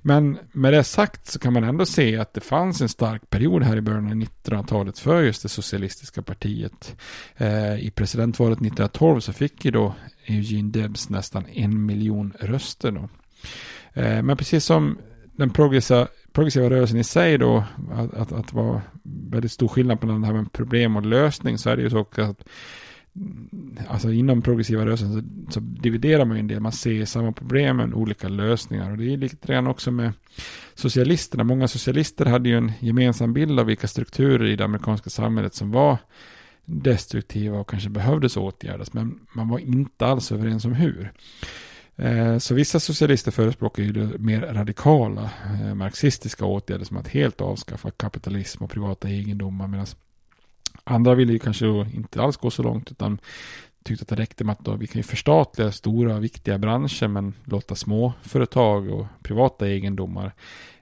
Men med det sagt så kan man ändå se att det fanns en stark period här i början av 1900-talet för just det socialistiska partiet. Eh, I presidentvalet 1912 så fick ju då Eugene Debs nästan en miljon röster. Då. Eh, men precis som den progressiva, progressiva rörelsen i sig då, att, att, att det var väldigt stor skillnad mellan det här med problem och lösning så är det ju så att alltså inom progressiva rörelsen så, så, dividerar man ju en del. Man ser samma problem men olika lösningar. Och det är lite grann också med socialisterna. Många socialister hade ju en gemensam bild av vilka strukturer i det amerikanska samhället som var destruktiva och kanske behövdes åtgärdas. Men man var inte alls överens om hur. Eh, så vissa socialister förespråkar ju mer radikala eh, marxistiska åtgärder som att helt avskaffa kapitalism och privata egendomar medan Andra ville ju kanske inte alls gå så långt utan tyckte att det räckte med att då, vi kan ju förstatliga stora viktiga branscher men låta små företag och privata egendomar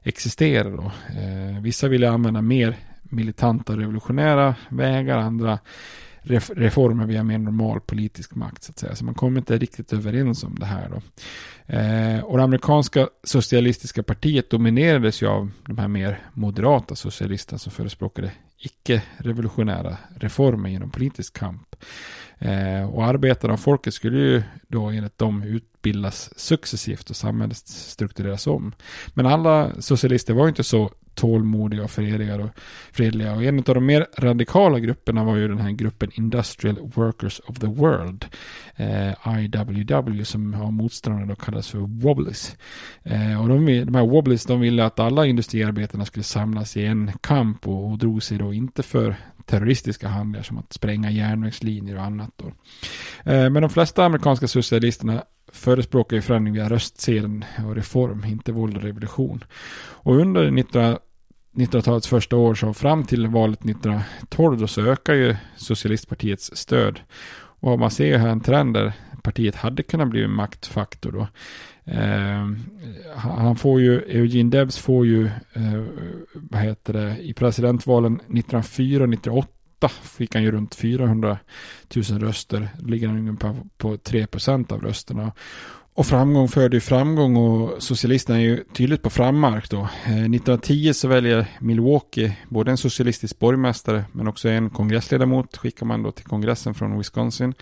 existera då. Eh, vissa ville använda mer militanta och revolutionära vägar, andra reformer via mer normal politisk makt så att säga. Så man kom inte riktigt överens om det här då. Eh, och det amerikanska socialistiska partiet dominerades ju av de här mer moderata socialisterna som förespråkade icke-revolutionära reformer genom politisk kamp. Eh, och arbetarna och folket skulle ju då enligt dem utbildas successivt och samhället struktureras om. Men alla socialister var ju inte så tålmodiga och fredliga och, fredliga. Och en av de mer radikala grupperna var ju den här gruppen Industrial Workers of the World. Eh, IWW som har motståndare då kallas för Wobblies. Eh, och de, de här Wobblies de ville att alla industriarbetarna skulle samlas i en kamp och, och drog sig då inte för terroristiska handlingar som att spränga järnvägslinjer och annat. Då. Eh, men de flesta amerikanska socialisterna förespråkar ju förändring via röstsedeln och reform, inte våld och revolution. Och under 1900-talets första år, så fram till valet 1912, då så ökar ju socialistpartiets stöd. Och man ser ju här en trend där partiet hade kunnat bli en maktfaktor då. Eh, han får ju, Eugene Debs får ju, eh, vad heter det, i presidentvalen 1904 och 1908 fick han ju runt 400 000 röster. Ligger han ungefär på, på 3 procent av rösterna. Och framgång föder ju framgång och socialisterna är ju tydligt på frammark då. Eh, 1910 så väljer Milwaukee både en socialistisk borgmästare men också en kongressledamot skickar man då till kongressen från Wisconsin.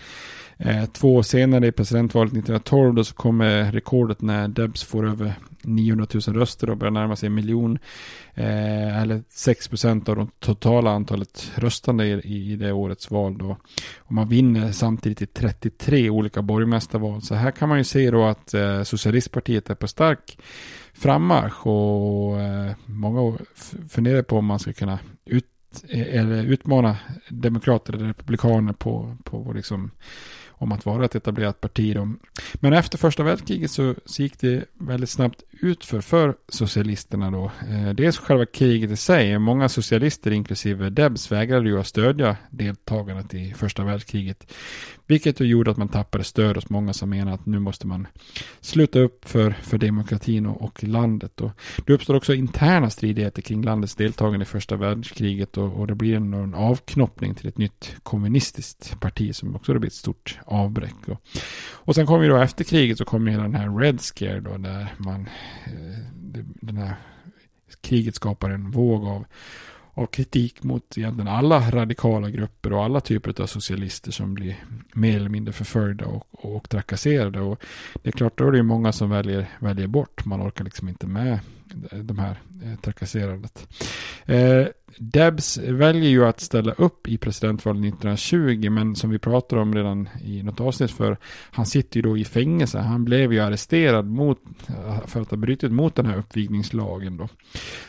Eh, två år senare i presidentvalet 1912 då så kommer rekordet när Debs får över 900 000 röster och börjar närma sig en miljon. Eh, eller 6 procent av det totala antalet röstande i, i det årets val då. Och man vinner samtidigt i 33 olika borgmästarval. Så här kan man ju se då att eh, socialistpartiet är på stark frammarsch och eh, många funderar på om man ska kunna ut, eh, eller utmana demokrater eller republikaner på, på liksom om att vara ett etablerat parti. Då. Men efter första världskriget så, så gick det väldigt snabbt utför för socialisterna då. Eh, dels själva kriget i sig. Många socialister, inklusive Debs, vägrade ju att stödja deltagandet i första världskriget. Vilket ju gjorde att man tappade stöd hos många som menar att nu måste man sluta upp för, för demokratin och, och landet. Och det uppstår också interna stridigheter kring landets deltagande i första världskriget och, och det blir en, en avknoppning till ett nytt kommunistiskt parti som också blir ett stort avbräck. Och, och sen kommer ju då efter kriget så kommer hela den här Red Scare då där man Eh, den här kriget skapar en våg av av kritik mot egentligen alla radikala grupper och alla typer av socialister som blir mer eller mindre förföljda och, och trakasserade. Och det är klart, då är det många som väljer, väljer bort. Man orkar liksom inte med de här eh, trakasserandet. Eh, Debs väljer ju att ställa upp i presidentvalet 1920 men som vi pratade om redan i något avsnitt för han sitter ju då i fängelse. Han blev ju arresterad mot, eh, för att ha brutit mot den här uppvigningslagen då.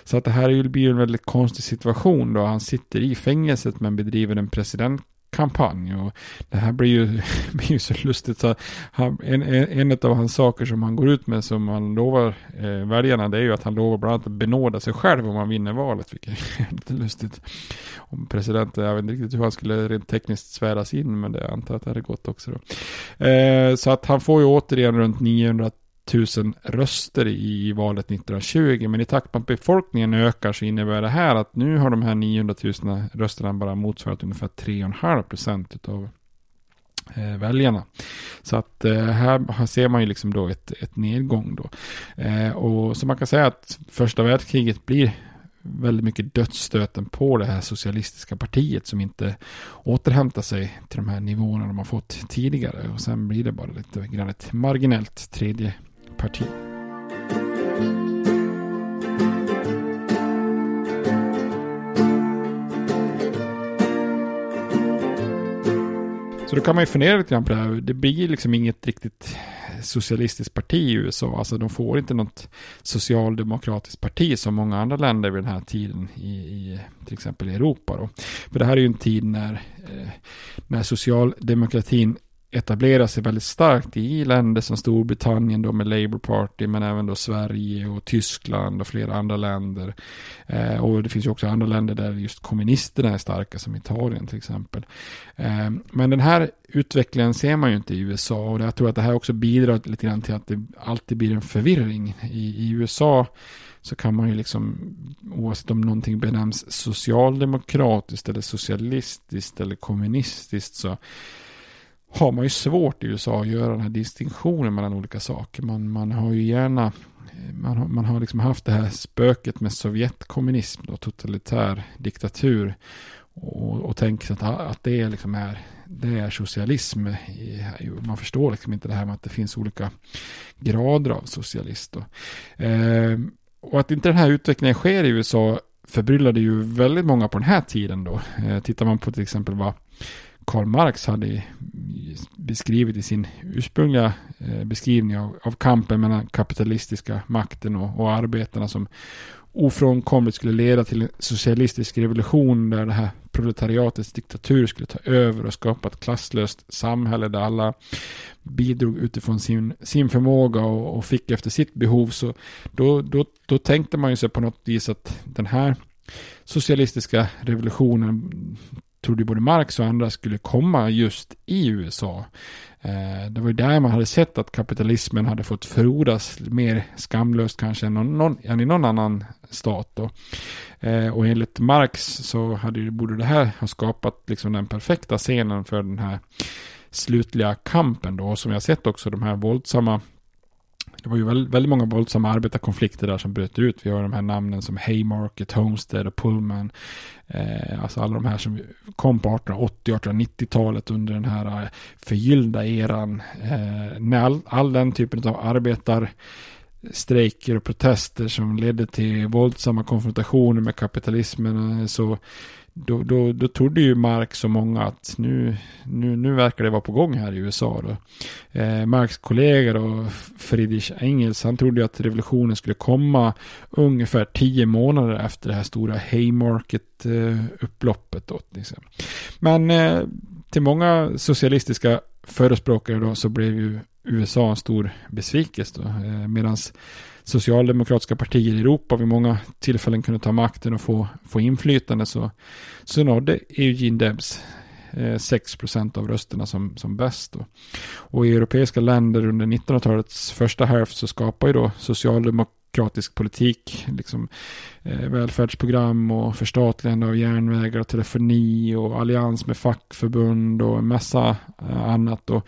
Så att det här blir ju en väldigt konstig situation då. Han sitter i fängelset men bedriver en president kampanj. Och det här blir ju, blir ju så lustigt. Så han, en, en av hans saker som han går ut med som han lovar eh, väljarna det är ju att han lovar bland annat att benåda sig själv om han vinner valet. Vilket är lite lustigt. Om presidenten, jag vet inte riktigt hur han skulle rent tekniskt sväras in men det antar jag att det hade gått också då. Eh, så att han får ju återigen runt 900 tusen röster i valet 1920. Men i takt med att befolkningen ökar så innebär det här att nu har de här 900 000 rösterna bara motsvarat ungefär 3,5 procent av eh, väljarna. Så att eh, här, ser man ju liksom då ett, ett nedgång då. Eh, och så man kan säga att första världskriget blir väldigt mycket dödsstöten på det här socialistiska partiet som inte återhämtar sig till de här nivåerna de har fått tidigare. Och sen blir det bara lite grann ett marginellt tredje parti. Så då kan man ju fundera lite grann på det här. Det blir liksom inget riktigt socialistiskt parti i USA. Alltså de får inte något socialdemokratiskt parti som många andra länder vid den här tiden i, i till exempel Europa. Då. För det här är ju en tid när, eh, när socialdemokratin etablera sig väldigt starkt i länder som Storbritannien då med Labour Party men även då Sverige och Tyskland och flera andra länder. Eh, och det finns ju också andra länder där just kommunisterna är starka som Italien till exempel. Eh, men den här utvecklingen ser man ju inte i USA och jag tror att det här också bidrar lite grann till att det alltid blir en förvirring. I, i USA så kan man ju liksom, oavsett om någonting benämns socialdemokratiskt eller socialistiskt eller kommunistiskt så har man ju svårt i USA att göra den här distinktionen mellan olika saker. Man, man har ju gärna man har, man har liksom haft det här spöket med Sovjetkommunism och totalitär diktatur. och, och tänkt att, att det liksom är, det är socialism. Man förstår liksom inte det här med att det finns olika grader av socialist. Och, eh, och att inte den här utvecklingen sker i USA förbryllade ju väldigt många på den här tiden då. Eh, tittar man på till exempel vad Karl Marx hade beskrivit i sin ursprungliga eh, beskrivning av, av kampen mellan kapitalistiska makten och, och arbetarna som ofrånkomligt skulle leda till en socialistisk revolution där det här proletariatets diktatur skulle ta över och skapa ett klasslöst samhälle där alla bidrog utifrån sin, sin förmåga och, och fick efter sitt behov. Så då, då, då tänkte man ju sig på något vis att den här socialistiska revolutionen trodde både Marx och andra skulle komma just i USA. Eh, det var ju där man hade sett att kapitalismen hade fått frodas mer skamlöst kanske än, någon, än i någon annan stat. Då. Eh, och enligt Marx så hade, borde det här ha skapat liksom den perfekta scenen för den här slutliga kampen då. Som jag sett också de här våldsamma det var ju väldigt, väldigt många våldsamma arbetarkonflikter där som bröt ut. Vi har de här namnen som Haymarket, Homestead och Pullman. Eh, alltså alla de här som kom på 1880 1890-talet under den här eh, förgyllda eran. Eh, när all, all den typen av arbetarstrejker och protester som ledde till våldsamma konfrontationer med kapitalismen. Eh, så då, då, då trodde ju Marx och många att nu, nu, nu verkar det vara på gång här i USA. Då. Eh, Marx kollegor och Friedrich Engels, han trodde ju att revolutionen skulle komma ungefär tio månader efter det här stora Haymarket-upploppet. Eh, liksom. Men eh, till många socialistiska förespråkare då så blev ju USA en stor besvikelse. Eh, Medan socialdemokratiska partier i Europa vid många tillfällen kunde ta makten och få, få inflytande så, så nådde Eugene Debs 6% av rösterna som, som bäst. Då. Och i europeiska länder under 1900-talets första hälft så skapar ju då demokratisk politik, liksom, eh, välfärdsprogram och förstatligande av järnvägar och telefoni och allians med fackförbund och en massa eh, annat. Och,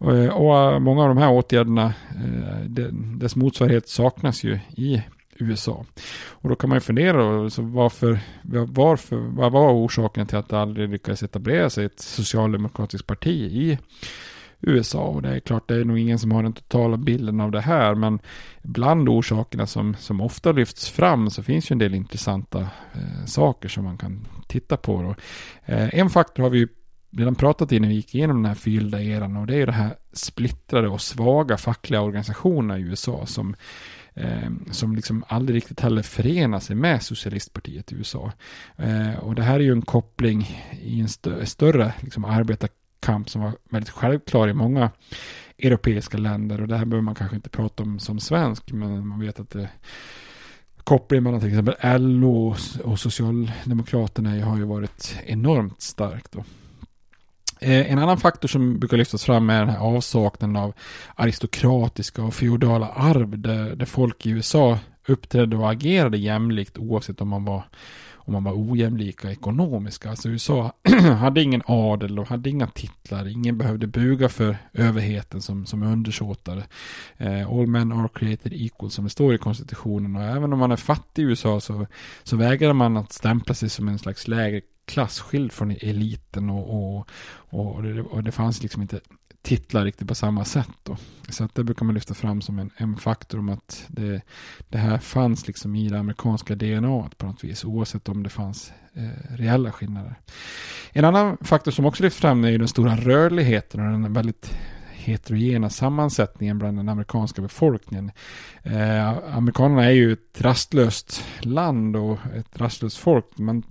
eh, och, och, många av de här åtgärderna, eh, dess motsvarighet saknas ju i USA. Och då kan man ju fundera så alltså, varför, varför, vad var orsaken till att det aldrig lyckades etablera sig ett socialdemokratiskt parti i USA. Och det är klart, det är nog ingen som har den totala bilden av det här. Men bland orsakerna som, som ofta lyfts fram så finns ju en del intressanta eh, saker som man kan titta på. Då. Eh, en faktor har vi ju redan pratat i när vi gick igenom den här fyllda eran och det är ju det här splittrade och svaga fackliga organisationerna i USA som eh, som liksom aldrig riktigt heller förenar sig med socialistpartiet i USA. Eh, och det här är ju en koppling i en stö större liksom, kamp som var väldigt självklar i många europeiska länder och det här behöver man kanske inte prata om som svensk men man vet att det kopplingen mellan till exempel LO och Socialdemokraterna har ju varit enormt stark Då. Eh, en annan faktor som brukar lyftas fram är den här avsaknaden av aristokratiska och feodala arv där, där folk i USA uppträdde och agerade jämlikt oavsett om man var om man var ojämlika ekonomiska. Alltså USA hade ingen adel och hade inga titlar. Ingen behövde buga för överheten som, som undersåtare. Eh, all men are created equal som det står i konstitutionen. Och även om man är fattig i USA så, så vägrar man att stämpla sig som en slags lägre klasskild från eliten och, och, och, det, och det fanns liksom inte titlar riktigt på samma sätt. Då. Så att det brukar man lyfta fram som en, en faktor om att det, det här fanns liksom i det amerikanska DNA på något vis, oavsett om det fanns eh, reella skillnader. En annan faktor som också lyfts fram är ju den stora rörligheten och den väldigt heterogena sammansättningen bland den amerikanska befolkningen. Eh, amerikanerna är ju ett rastlöst land och ett rastlöst folk. Man,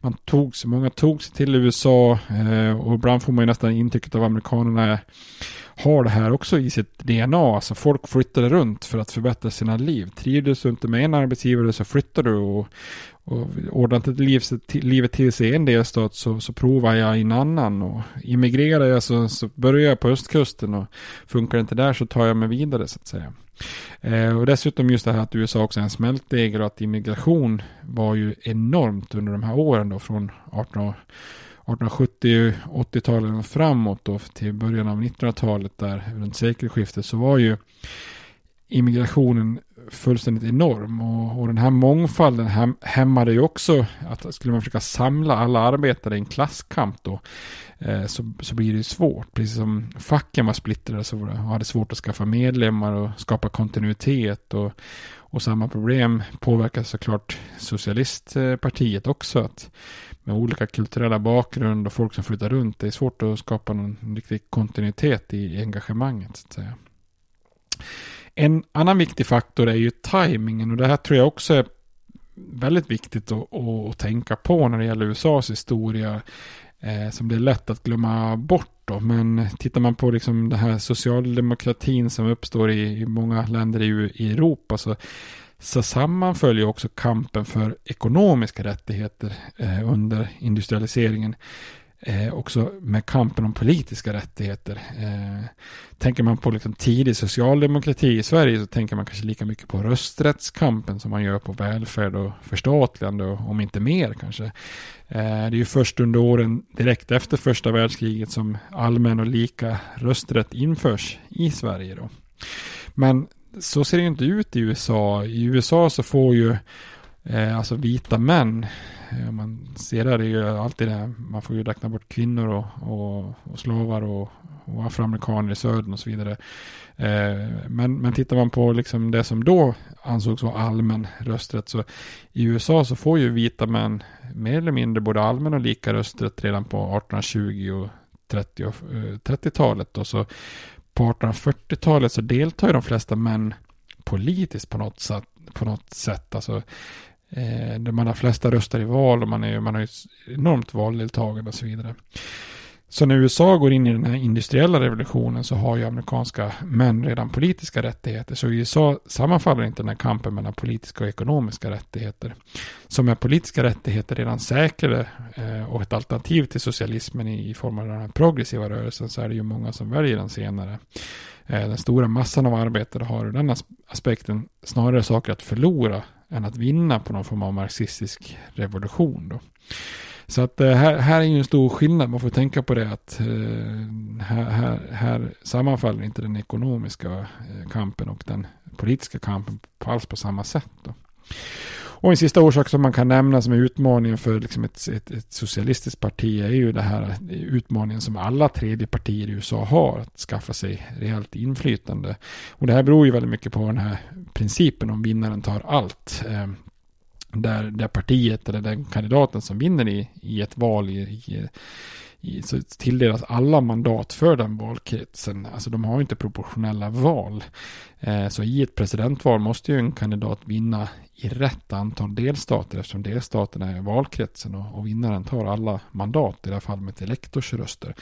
man tog sig, många tog sig till USA eh, och ibland får man ju nästan intrycket av amerikanerna har det här också i sitt DNA. Alltså folk flyttade runt för att förbättra sina liv. Trivdes du inte med en arbetsgivare så flyttade du och, och ordnade inte liv, livet till sig i en delstat så, så provar jag i en annan. Och immigrerar jag så, så börjar jag på östkusten och funkar det inte där så tar jag mig vidare så att säga. Eh, och dessutom just det här att USA också är en smältdegel och att immigration var ju enormt under de här åren då från 18 1870-80-talen och framåt då till början av 1900-talet där runt sekelskiftet så var ju immigrationen fullständigt enorm. Och, och den här mångfalden häm, hämmade ju också att skulle man försöka samla alla arbetare i en klasskamp då eh, så, så blir det ju svårt. Precis som facken var splittrade så var det, hade svårt att skaffa medlemmar och skapa kontinuitet. Och, och samma problem påverkar såklart socialistpartiet också. Att med olika kulturella bakgrund och folk som flyttar runt. Det är svårt att skapa någon riktig kontinuitet i engagemanget. Så att säga. En annan viktig faktor är ju tajmingen och det här tror jag också är väldigt viktigt att, att, tänka på när det gäller USAs historia. Eh, som det är lätt att glömma bort då. Men tittar man på liksom den här socialdemokratin som uppstår i, i många länder i, i Europa så så sammanföljer också kampen för ekonomiska rättigheter eh, under industrialiseringen eh, också med kampen om politiska rättigheter. Eh, tänker man på liksom tidig socialdemokrati i Sverige så tänker man kanske lika mycket på rösträttskampen som man gör på välfärd och förstatligande och om inte mer kanske. Eh, det är ju först under åren direkt efter första världskriget som allmän och lika rösträtt införs i Sverige. Då. Men så ser det ju inte ut i USA. I USA så får ju eh, alltså vita män, eh, man ser där det är ju alltid det, man får ju räkna bort kvinnor och, och, och slavar och, och afroamerikaner i södern och så vidare. Eh, men, men tittar man på liksom det som då ansågs vara allmän rösträtt så i USA så får ju vita män mer eller mindre både allmän och lika rösträtt redan på 1820 och 30 30-talet. Och så på 1840-talet så deltar ju de flesta män politiskt på något sätt. På något sätt. Alltså, eh, man har flesta röster i val och man, är, man har ett enormt valdeltagande och så vidare. Så när USA går in i den här industriella revolutionen så har ju amerikanska män redan politiska rättigheter. Så i USA sammanfaller inte den här kampen mellan politiska och ekonomiska rättigheter. Så med politiska rättigheter redan säkrade eh, och ett alternativ till socialismen i, form av den här progressiva rörelsen så är det ju många som väljer den senare. Eh, den stora massan av arbetare har ur den aspekten snarare saker att förlora än att vinna på någon form av marxistisk revolution. Då. Så att eh, här, här är ju en stor skillnad. Man får tänka på det att eh, här, här, här sammanfaller inte den ekonomiska eh, kampen och den politiska kampen alls på samma sätt. Då. Och en sista orsak som man kan nämna som är utmaningen för liksom ett, ett, ett, socialistiskt parti är ju det här utmaningen som alla tredje partier i USA har, att skaffa sig reellt inflytande. Och det här beror ju väldigt mycket på den här principen om vinnaren tar allt ehm, där, där partiet eller den kandidaten som vinner i, i ett val i, i, så tilldelas alla mandat för den valkretsen. Alltså de har ju inte proportionella val. Eh, så i ett presidentval måste ju en kandidat vinna i rätt antal delstater eftersom delstaterna är valkretsen och, och vinnaren tar alla mandat, i det här fallet med elektorsröster.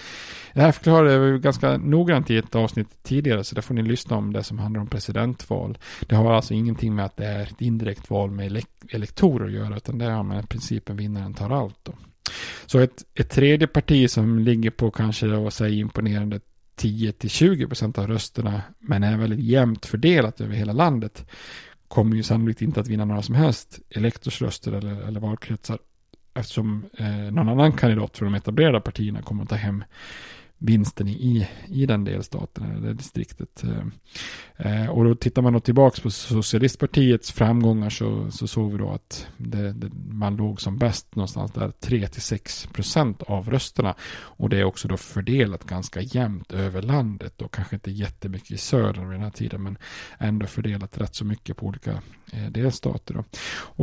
Det här förklarade jag ganska noggrant i ett avsnitt tidigare så där får ni lyssna om det som handlar om presidentval. Det har alltså ingenting med att det är ett indirekt val med elektorer att göra utan det har med principen vinnaren tar allt. Då. Så ett, ett tredje parti som ligger på kanske då, säg imponerande 10-20% av rösterna men är väldigt jämnt fördelat över hela landet kommer ju sannolikt inte att vinna några som helst elektorsröster eller, eller valkretsar eftersom eh, någon annan kandidat för de etablerade partierna kommer att ta hem vinsten i, i den delstaten eller det distriktet. Eh, och då tittar man då tillbaka på socialistpartiets framgångar så, så såg vi då att det, det, man låg som bäst någonstans där 3-6 procent av rösterna. Och det är också då fördelat ganska jämnt över landet och kanske inte jättemycket i södern vid den här tiden men ändå fördelat rätt så mycket på olika eh, delstater. Då.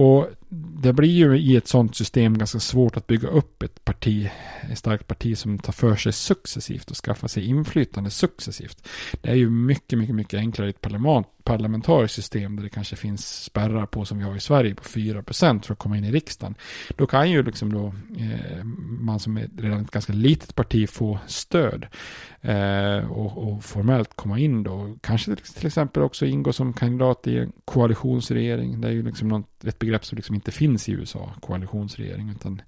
Och det blir ju i ett sådant system ganska svårt att bygga upp ett parti, ett starkt parti som tar för sig successivt och skaffar sig inflytande successivt. Det är ju mycket, mycket, mycket enklare i ett parlament, parlamentariskt system där det kanske finns spärrar på som vi har i Sverige på 4% för att komma in i riksdagen. Då kan ju liksom då eh, man som är redan ett ganska litet parti få stöd eh, och, och, formellt komma in då. Kanske till exempel också ingå som kandidat i en koalitionsregering. Det är ju liksom något, ett begrepp som liksom inte finns i USA, koalitionsregering, utan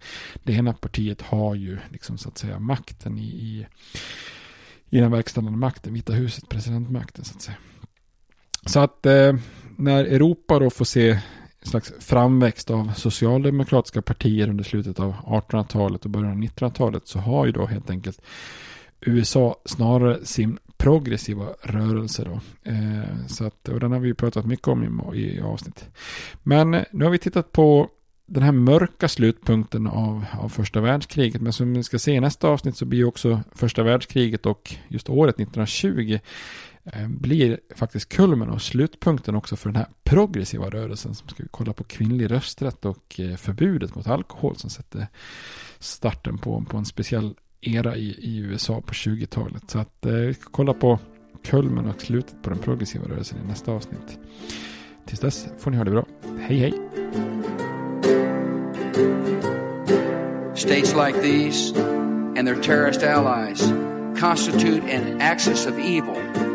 det ena partiet har ju liksom så att säga makten i, i i den verkställande makten, Vita huset, presidentmakten så att säga. Så att eh, när Europa då får se en slags framväxt av socialdemokratiska partier under slutet av 1800-talet och början av 1900-talet så har ju då helt enkelt USA snarare sin progressiva rörelse Då. Eh, så att, och den har vi ju pratat mycket om i, i avsnitt. Men eh, nu har vi tittat på den här mörka slutpunkten av, av första världskriget. Men som vi ska se i nästa avsnitt så blir ju också första världskriget och just året 1920 Eh, blir faktiskt kulmen och slutpunkten också för den här progressiva rörelsen som ska kolla på kvinnlig rösträtt och eh, förbudet mot alkohol som sätter starten på, på en speciell era i, i USA på 20-talet. Så att eh, vi ska kolla på kulmen och slutet på den progressiva rörelsen i nästa avsnitt. Tills dess får ni ha det bra. Hej hej! States like these and their terrorist allies constitute an axis of evil.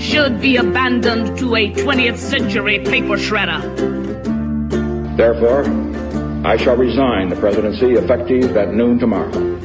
should be abandoned to a 20th century paper shredder. Therefore, I shall resign the presidency effective at noon tomorrow.